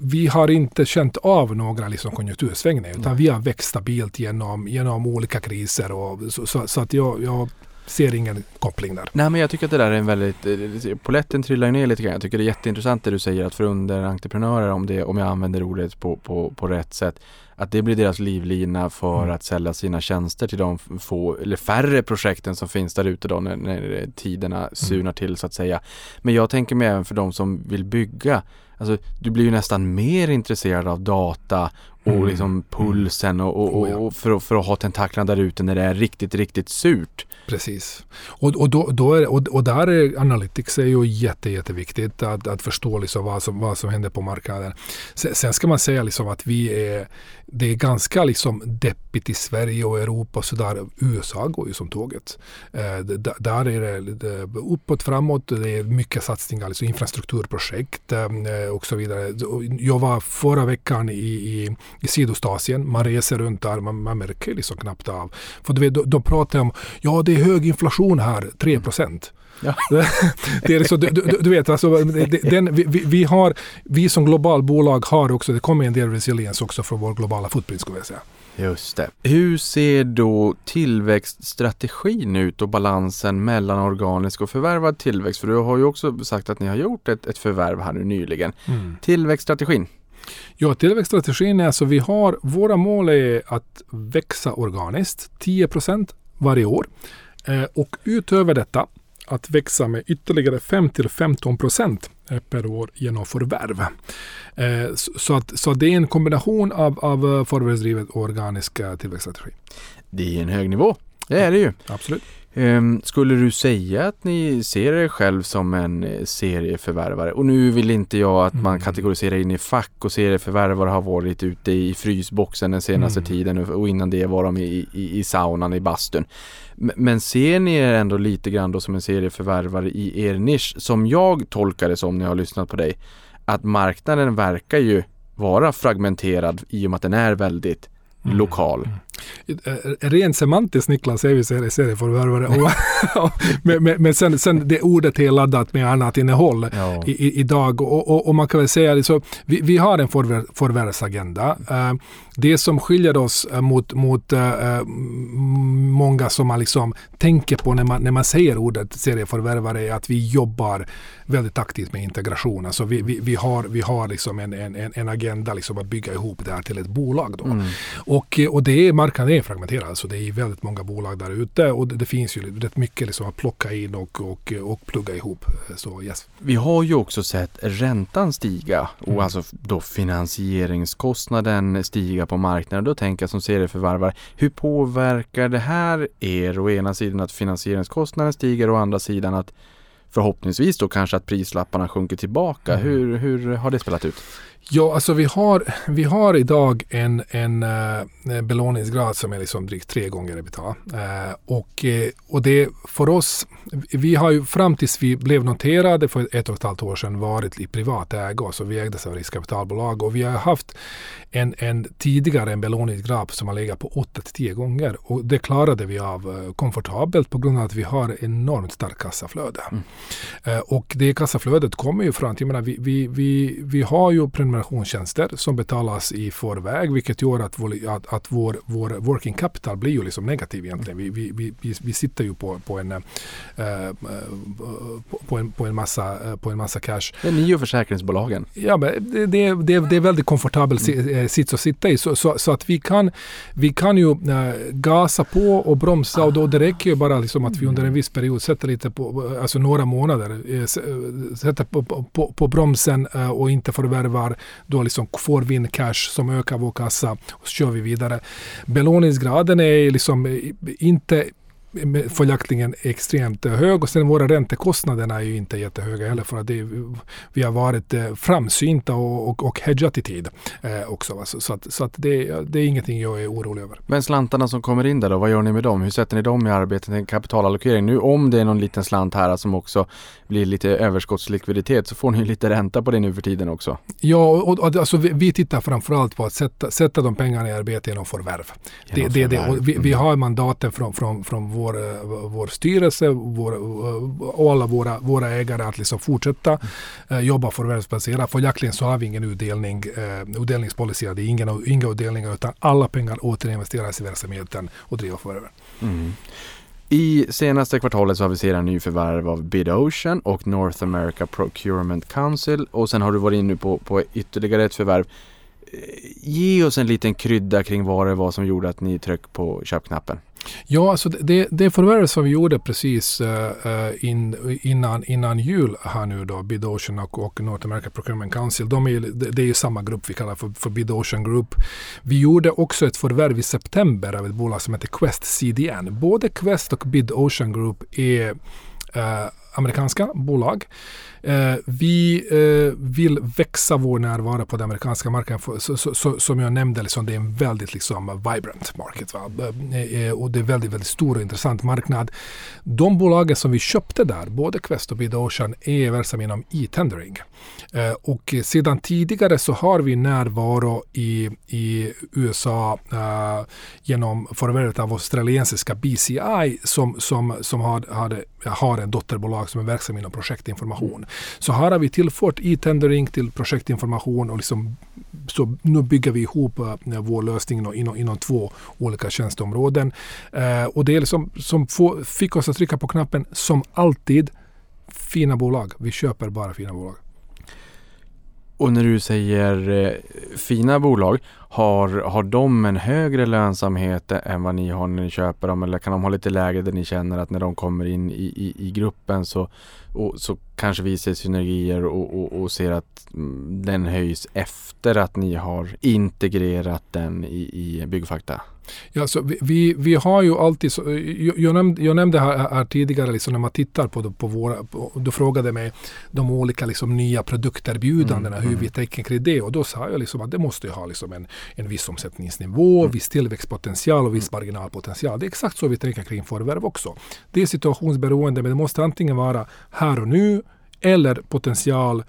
vi har inte känt av några liksom konjunktursvängningar utan vi har växt stabilt genom, genom olika kriser. Och så, så, så att jag, jag ser ingen koppling där. Nej men jag tycker att det där är en väldigt, eh, poletten trillar ner lite grann. Jag tycker det är jätteintressant det du säger att för underentreprenörer om det, om jag använder ordet på, på, på rätt sätt, att det blir deras livlina för Mm. att sälja sina tjänster till de få, eller färre projekten som finns där ute då när, när tiderna surnar till så att säga. Men jag tänker mig även för de som vill bygga, alltså du blir ju nästan mer intresserad av data och Mm. liksom pulsen och, och, ja. och för, att- för att ha tentaklarna där ute när det är riktigt, riktigt surt. Precis. Och, och, då, då är, och, och där är Analytics är ju jätte, jätteviktigt att, att förstå liksom vad, som, vad som händer på marknaden. Sen, sen ska man säga liksom att vi är, det är ganska liksom deppigt i Sverige och Europa och sådär. USA går ju som tåget. Eh, där är det, det uppåt, framåt. Det är mycket satsningar, alltså infrastrukturprojekt eh, och så vidare. Jag var förra veckan i, i, i Sydostasien. Man reser runt där, man, man märker liksom knappt av. För du vet, då, då pratar jag om, ja det är hög inflation här, 3 procent. Ja. det är liksom, du, du, du vet, alltså, den, vi, vi- vi, har, vi som global bolag har också, det kommer en del resiliens också från vår globala footprint skulle jag säga. Just det. Hur ser då tillväxtstrategin ut och balansen mellan organisk och förvärvad tillväxt? För du har ju också sagt att ni har gjort ett, ett förvärv här nu nyligen. Tillväxtstrategin. Ja, tillväxtstrategin är alltså vi har, våra mål är att växa organiskt 10% varje år. Eh, och utöver detta att växa med ytterligare 5-15% per år genom förvärv. Eh, så, att, så att det är en kombination av, av eh, förvärvsdrivet och organisk eh, tillväxtstrategi. Det är en hög nivå. Det är det ju. Absolut. Ehm, skulle du säga att ni ser er själv som en eh, serieförvärvare? Och nu vill inte jag att man Mm. kategoriserar in i fack och serieförvärvare har varit ute i frysboxen den senaste Mm. tiden och- och innan det var de i, i, i saunan i bastun. Men ser ni er ändå lite grann då som en serieförvärvare i er nisch som jag tolkar det som när jag har lyssnat på dig? Att marknaden verkar ju vara fragmenterad i och med att den är väldigt Mm. lokal. Eh, Rent semantiskt Niklas är vi serie- serieförvärvare. [laughs] Men men, men sen, sen det ordet är laddat med annat innehåll. Ja. i, idag. Och, och, och man kan väl säga det så, vi, vi har en förvär, förvärvsagenda. Eh, det som skiljer oss eh, mot, mot många som man liksom tänker på när man, när man säger ordet serieförvärvare är att vi jobbar väldigt aktivt med integration. Alltså vi, vi, vi har, vi har liksom en, en, en- en agenda liksom att bygga ihop det här till ett bolag. Då. Mm. Och, och det är, marknaden är fragmenterad, så det är väldigt många bolag där ute och det, det finns ju rätt mycket liksom att plocka in och, och, och plugga ihop. Så yes. Vi har ju också sett räntan stiga och Mm. alltså då finansieringskostnaden stiga på marknaden. Då tänker jag som serieförvärvare, hur påverkar det här er? Å ena sidan att finansieringskostnaden stiger och å andra sidan att förhoppningsvis då kanske att prislapparna sjunker tillbaka. Mm. Hur, hur har det spelat ut? Ja, alltså vi har, vi har idag en, en uh, belåningsgrad som är liksom drygt tre gånger ebitda. Uh, och, eh, och det för oss, vi har ju fram tills vi blev noterade för ett och ett halvt år sedan varit i privat ägo, så vi ägdes av riskkapitalbolag och vi har haft en, en tidigare en belåningsgrad som har legat på 8-10 gånger och det klarade vi av eh, komfortabelt på grund av att vi har enormt starkt kassaflöde. Eh, Och det kassaflödet kommer ju från att jag menar, vi, vi, vi, vi har ju prenumerationstjänster som betalas i förväg vilket gör att, vår, att, att vår, vår working capital blir ju liksom negativ egentligen. Vi, vi, vi, vi, sitter ju på, på, en, eh, eh, på- en, på, en massa, eh, på en massa cash. Det är ni och försäkringsbolagen. Ja, men det, det, det, det är väldigt komfortabel eh, sits att sitta i. Så, så, så att vi kan, vi kan ju gasa på och bromsa och då det räcker ju bara liksom att vi under en viss period sätter lite på, alltså några månader, eh, eh, sätter på, på, på, bromsen eh, och inte förvärvar. Då liksom får vi in cash som ökar vår kassa och så kör vi vidare. Belåningsgraden är liksom inte följaktligen extremt hög och sen våra räntekostnaderna är ju inte jättehöga heller för att det, vi har varit eh, framsynta och, och, och hedgat i tid eh, också. Så, så, att, så att det, det är ingenting jag är orolig över. Men slantarna som kommer in där då, vad gör ni med dem? Hur sätter ni dem i arbetet med kapitalallokering? Nu om det är någon liten slant här som också blir lite överskottslikviditet så får ni lite ränta på det nu för tiden också. Ja, och, och alltså vi, vi tittar framförallt på att sätta, sätta de pengarna i arbete genom förvärv. Det, Genom det, det, förvärv. och vi, vi Mm. har mandaten från, från, från vår, eh, vår styrelse vår, och alla våra, våra ägare att liksom fortsätta eh, jobba förvärvsbaserat. Följaktligen så har vi ingen utdelning, eh, utdelningspolicy. Det är ingen, inga utdelningar utan alla pengar återinvesteras i verksamheten och driver förvärven. Mm. I senaste kvartalet så aviserar ni ju förvärv av Bid Ocean och North America Procurement Council och sen har du varit inne på, på ytterligare ett förvärv. Eh, ge oss en liten krydda kring vad det var som gjorde att ni tryckte på köpknappen. Ja, alltså det, det förvärv som vi gjorde precis uh, in, innan, innan jul här nu då, BidOcean och, och North America Procurement Council, de är, det, är ju samma grupp vi kallar för, för BidOcean Group. Vi gjorde också ett förvärv i september av ett bolag som heter Quest CDN. Både Quest och BidOcean Group är uh, amerikanska bolag. Eh, vi eh, vill växa vår närvaro på den amerikanska marknaden. För, så, så, så, som jag nämnde, liksom, det är en väldigt liksom, vibrant market. Va? Eh, eh, och det är väldigt, väldigt stor och intressant marknad. De bolagen som vi köpte där, både Quest och BidOcean, är verksamma inom e-tendering. Eh, och sedan tidigare så har vi närvaro i, i USA eh, genom förvärvet av australiensiska BCI som, som, som har, har, har en dotterbolag som är verksam inom projektinformation. Så här har vi tillfört e-tendering till projektinformation och liksom, så nu bygger vi ihop uh, vår lösning inom, inom, inom två olika tjänsteområden. Uh, och det är liksom, som få, fick oss att trycka på knappen som alltid fina bolag. Vi köper bara fina bolag. Och när du säger eh, fina bolag, har, har de en högre lönsamhet än vad ni har när ni köper dem? Eller kan de ha lite lägre där ni känner att när de kommer in i, i, i gruppen så, och, så kanske vi ser synergier och, och, och ser att mm, den höjs efter att ni har integrerat den i, i Byggfakta? Ja, så vi, vi, vi har ju alltid, så, jag, jag, nämnde, jag nämnde här, här tidigare, liksom när man tittar på, på våra, på, du frågade mig de olika liksom, nya produkterbjudandena, Mm, hur mm. vi tänker kring det. Och då sa jag liksom att det måste ju ha liksom en, en viss omsättningsnivå, Mm. viss tillväxtpotential och viss marginalpotential. Det är exakt så vi tänker kring förvärv också. Det är situationsberoende, men det måste antingen vara här och nu eller potential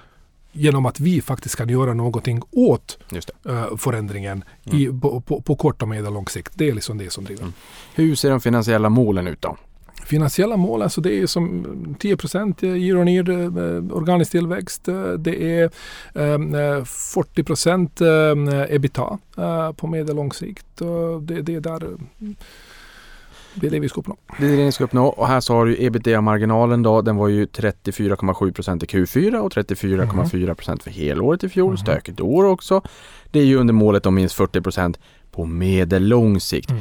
genom att vi faktiskt kan göra någonting åt eh, förändringen i, på, på, på kort och medellång sikt. Det är liksom det som driver. Hur ser de finansiella målen ut då? Finansiella mål, alltså det är som 10 procent year on year eh, organisk tillväxt. Eh, Det är eh, 40 procent eh, ebita eh, på medellång sikt. Det, det är där eh, det är det vi ska uppnå. Det är det ni ska uppnå och här så har du ebitda-marginalen då. Den var ju 34,7% i Q4 och 34,4% för helåret i fjol. Stökigt år också. Det är ju under målet om minst 40% på medellång sikt.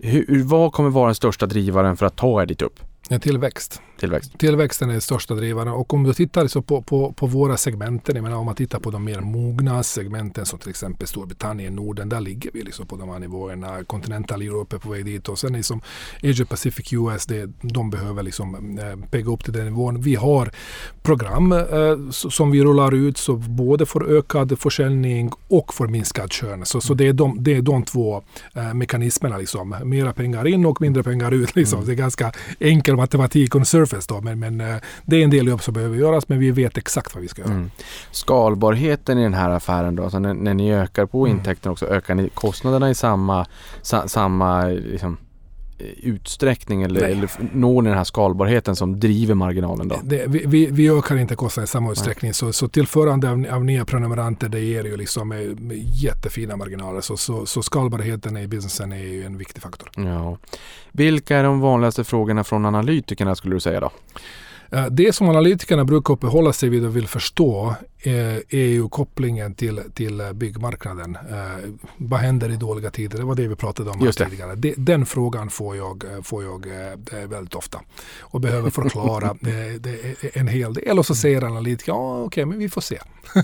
Hur, vad kommer vara den största drivaren för att ta er dit upp? En tillväxt. Tillväxt. Tillväxten är den största drivaren och om du tittar så på, på, på våra segmenten, jag menar om man tittar på de mer mogna segmenten som till exempel Storbritannien, Norden, där ligger vi liksom på de här nivåerna. Continental Europe är på väg dit och sen liksom Asia Pacific US, det, de behöver liksom eh, pegga upp till den nivån. Vi har program eh, som vi rullar ut så både för ökad försäljning och för minskad kön. Så, så det, är de, det är de två eh, mekanismerna liksom. Mera pengar in och mindre pengar ut liksom. Det är ganska enkel matematik on surface då, men, men eh, det är en del jobb som behöver göras, men vi vet exakt vad vi ska göra. Mm. Skalbarheten i den här affären då, alltså när, när ni ökar på Mm. intäkterna också, ökar ni kostnaderna i samma, sa, samma liksom, utsträckning eller, Nej. eller når ni den här skalbarheten som driver marginalen då? Det, vi, vi, vi ökar inte kostnaden i samma utsträckning. Så, så tillförande av, av nya prenumeranter det ger ju liksom eh, jättefina marginaler. Så, så, så skalbarheten i businessen är ju en viktig faktor. Ja. Vilka är de vanligaste frågorna från analytikerna skulle du säga då? Eh, Det som analytikerna brukar uppehålla sig vid och vill förstå eh, är ju kopplingen till, till eh, byggmarknaden. Eh, Vad händer i dåliga tider? Det var det vi pratade om tidigare. Det, den frågan får jag, eh, får jag eh, väldigt ofta och behöver förklara [laughs] eh, en hel del. Och så säger analytikerna, ja okej, men vi får se. [laughs]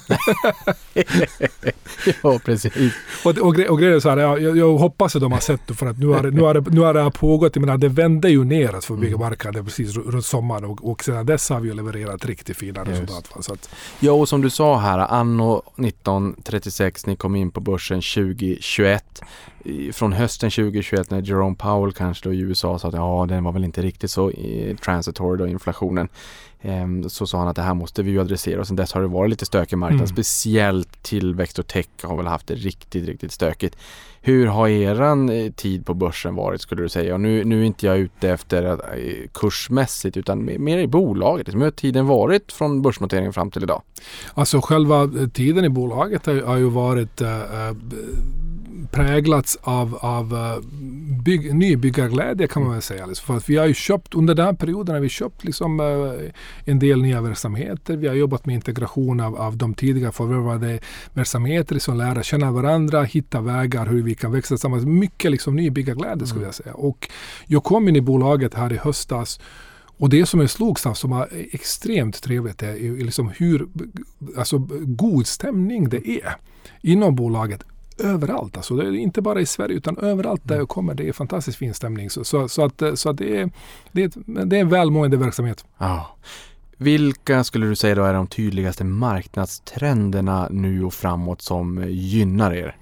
ja, precis. Och, och, gre- och grejen är så här, jag, jag- hoppas att de har sett det för att nu har nu har nu har det här pågått. Jag menar, det vände ju neråt för byggmarknaden precis runt sommaren och, och sedan dess har vi levererat riktigt fina resultat. Så att, Ja, och som du sa här, anno 1936, ni kom in på börsen 2021. I- Från hösten 2021 när Jerome Powell kanske då i USA sa att ja, den var väl inte riktigt så eh, transitory då, inflationen. Ehm, Så sa han att det här måste vi ju adressera och sen dess har det varit lite stökig marknad. Mm. Speciellt tillväxt och tech har väl haft det riktigt, riktigt stökigt. Hur har eran eh, tid på börsen varit skulle du säga? Och nu, nu är inte jag ute efter att, eh, kursmässigt utan mer- i bolaget. Hur har tiden varit från börsnoteringen fram till idag? Alltså själva eh, tiden i bolaget har, har ju varit äh, präglats av, av äh, bygg, nybyggarglädje kan man väl säga. Liksom. För att vi har ju köpt, under den här perioden har vi köpt liksom, äh, en del nya verksamheter. Vi har jobbat med integration av, av de tidigare förvärvade verksamheter, liksom lära känna varandra, hitta vägar hur vi kan växa tillsammans. Mycket liksom nybyggarglädje skulle jag säga. Och jag kom in i bolaget här i höstas och det som jag slogs av som var extremt trevligt är liksom hur alltså, god stämning det är inom bolaget överallt. Alltså det är inte bara i Sverige utan överallt där jag kommer. Det är fantastiskt fin stämning. Så, så, så att, så att det, är, det, är, ett- det är en välmående verksamhet. Ja. Vilka skulle du säga då är de tydligaste marknadstrenderna nu och framåt som gynnar er?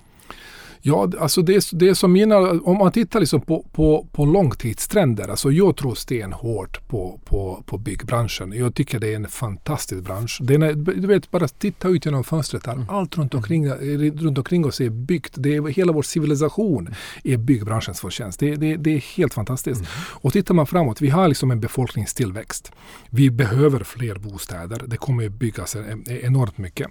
Ja, alltså det, det är som mina, om man tittar liksom på, på, på långtidstrender, alltså jag tror stenhårt på, på, på byggbranschen. Jag tycker det är en fantastisk bransch. Den är, du vet, bara titta ut genom fönstret här. Allt runt omkring, runt omkring oss är byggt. Det är, hela vår civilisation är byggbranschens förtjänst. Det, det, det är helt fantastiskt. Och tittar man framåt, vi har liksom en befolkningstillväxt. Vi behöver fler bostäder. Det kommer att byggas en- enormt mycket.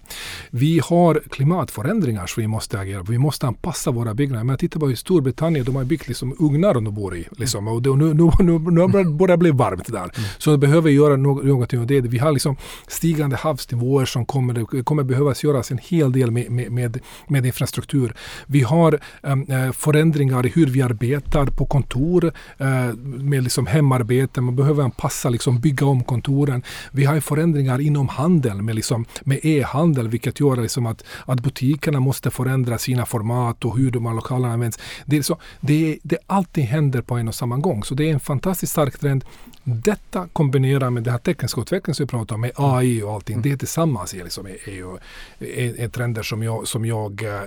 Vi har klimatförändringar som vi måste agera på. Vi måste anpassa våra byggnader. Men titta på i Storbritannien, de har byggt liksom ugnar de bor i. Liksom. Och det, och nu, nu, nu, nu börjar det bli varmt där. Så vi behöver göra någonting åt det. Vi har liksom stigande havsnivåer som kommer, kommer behövas göras en hel del med, med, med, med infrastruktur. Vi har em, eh, förändringar i hur vi arbetar på kontor eh, med liksom hemarbete. Man behöver anpassa, liksom, bygga om kontoren. Vi har förändringar inom handeln med, liksom, med e-handel vilket gör liksom att, att butikerna måste förändra sina format och hur de här lokalerna används. Det är så, det, det, allting händer på en och samma gång. Så det är en fantastiskt stark trend. Detta kombinerat med den här tekniska utvecklingen som vi pratar om med AI och allting. Det tillsammans är, liksom, är, är, är, är trender som jag, som jag eh,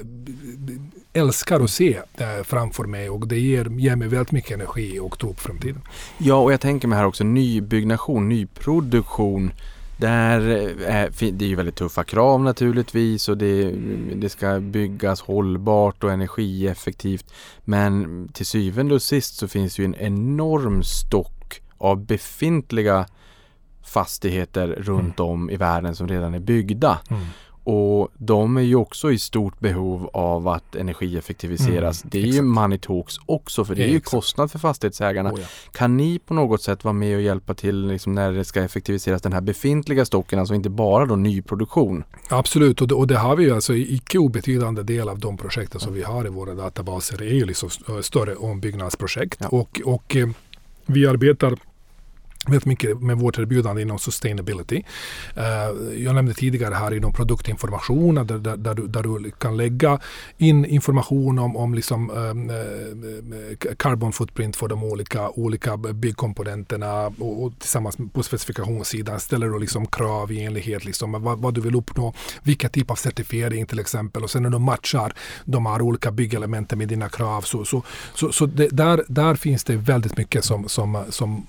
älskar att se eh, framför mig och det ger, ger mig väldigt mycket energi och tro på framtiden. Ja, och jag tänker mig här också nybyggnation, nyproduktion. Där är, fin- det är ju väldigt tuffa krav naturligtvis och det, det ska byggas hållbart och energieffektivt. Men till syvende och sist så finns ju en enorm stock av befintliga fastigheter runt om i världen som redan är byggda. Mm. Och de är ju också i stort behov av att energieffektiviseras. Mm, det är ju exakt. money talks också för det är ju Exakt. kostnad för fastighetsägarna. Oh ja. Kan ni på något sätt vara med och hjälpa till liksom när det ska effektiviseras den här befintliga stocken, alltså inte bara då nyproduktion? Absolut, och det, och det har vi ju alltså i icke obetydande del av de projekten som vi har i våra databaser är ju liksom st- större ombyggnadsprojekt. Ja. Och, och eh, vi arbetar väldigt mycket med vårt erbjudande inom sustainability. Eh, jag nämnde tidigare här inom produktinformation där, där, där, du, där du kan lägga in information om, om liksom, ehm, eh, carbon footprint för de olika, olika byggkomponenterna och, och tillsammans på specifikationssidan ställer du liksom krav i enlighet liksom med vad, vad du vill uppnå, vilka typ av certifiering till exempel och sen när du matchar de här olika byggelementen med dina krav så, så, så, så det, där, där finns det väldigt mycket som, som, som,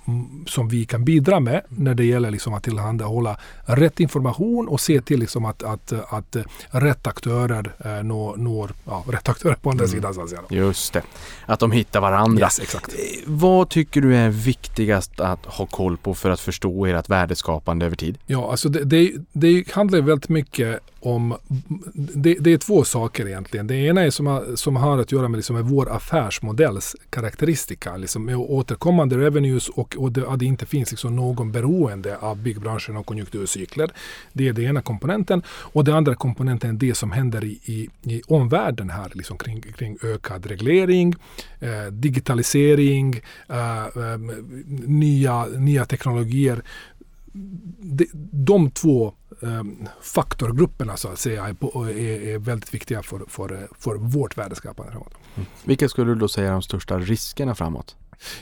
som vi kan bidra med när det gäller liksom att tillhandahålla rätt information och se till liksom att, att, att rätt aktörer eh, når, når ja, rätt aktörer på andra sidan. Så att säga. Just det, att de hittar varandra. Yes, exakt. Eh, Vad tycker du är viktigast att ha koll på för att förstå ert värdeskapande över tid? Ja, alltså det, det, det handlar väldigt mycket om... Det, det är två saker egentligen. Det ena är som har, som har att göra med, liksom med vår affärsmodells karaktäristika. Liksom med återkommande revenues och, och det, att det inte finns liksom någon beroende av byggbranschen och konjunkturcykler. Det är den ena komponenten. Och den andra komponenten är det som händer i, i, i omvärlden här liksom kring, kring ökad reglering, eh, digitalisering, eh, eh, nya, nya teknologier de, de två eh, faktorgrupperna så att säga är, väldigt viktiga för, för, för vårt värdeskapande framåt. Vilka skulle du då säga är de största riskerna framåt?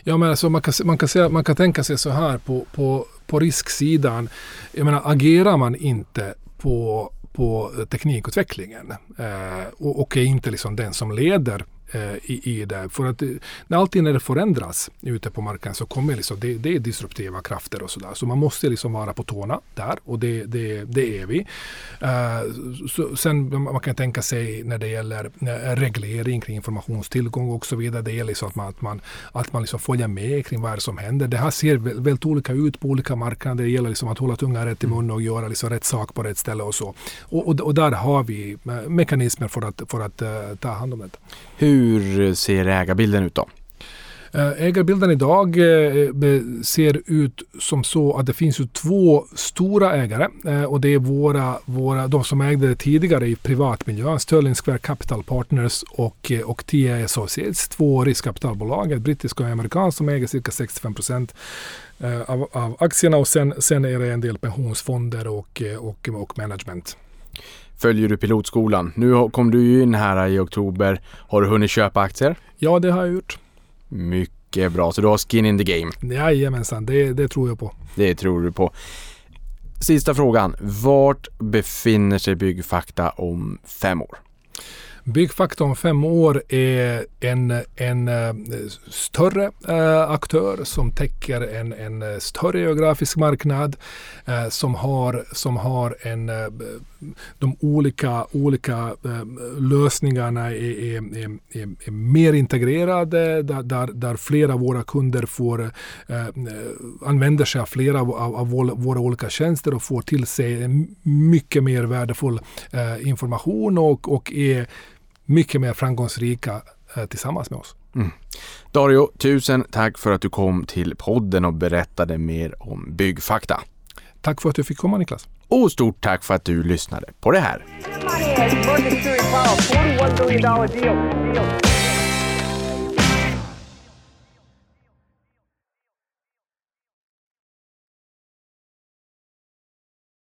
Ja, men alltså man, kan, man, kan säga, man kan tänka sig så här på, på, på risksidan. Jag menar, agerar man inte på, på teknikutvecklingen eh, och, och är inte liksom den som leder i, i det. För att eh, när allting när det förändras ute på marknaden så kommer liksom, det, det är disruptiva krafter och sådär. Så man måste liksom vara på tårna där och det, det, det är vi. Eh, så, sen man kan tänka sig när det gäller eh, reglering kring informationstillgång och så vidare. Det är liksom att man, att man, att man liksom följer med kring vad det som händer. Det här ser vä- väldigt olika ut på olika marknader. Det gäller liksom att hålla tungan rätt i mun och göra liksom rätt sak på rätt ställe och så. Och, och, och där har vi eh, mekanismer för att, för att eh, ta hand om detta. Hur hur ser ägarbilden ut då? Eh, ägarbilden idag eh, eh, ser ut som så att det finns ju två stora ägare och det är våra, våra, de som ägde det tidigare i privatmiljön, Sterling Square Capital Partners och, och TA Associates, två riskkapitalbolag, ett brittiskt och ett amerikanskt som äger cirka 65 procent av, av aktierna och sen, sen är det en del pensionsfonder och, och, och management. Följer du pilotskolan? Nu kom du ju in här i oktober. Har du hunnit köpa aktier? Ja, det har jag gjort. Mycket bra, så du har skin in the game. Jajamensan, det, det tror jag på. Det tror du på. Sista frågan. Vart befinner sig Byggfakta om fem år? Byggfaktorn fem år är en, en eh, större eh, aktör som täcker en, en större geografisk marknad eh, som har, som har en, de olika, olika lösningarna är, är, är, är, mer integrerade där, där, där flera av våra kunder får använder sig av flera av, av, av våra olika tjänster och får till sig mycket mer värdefull information och, och är mycket mer framgångsrika eh, tillsammans med oss. Mm. Dario, tusen tack för att du kom till podden och berättade mer om byggfakta. Tack för att du fick komma Niklas. Och stort tack för att du lyssnade på det här.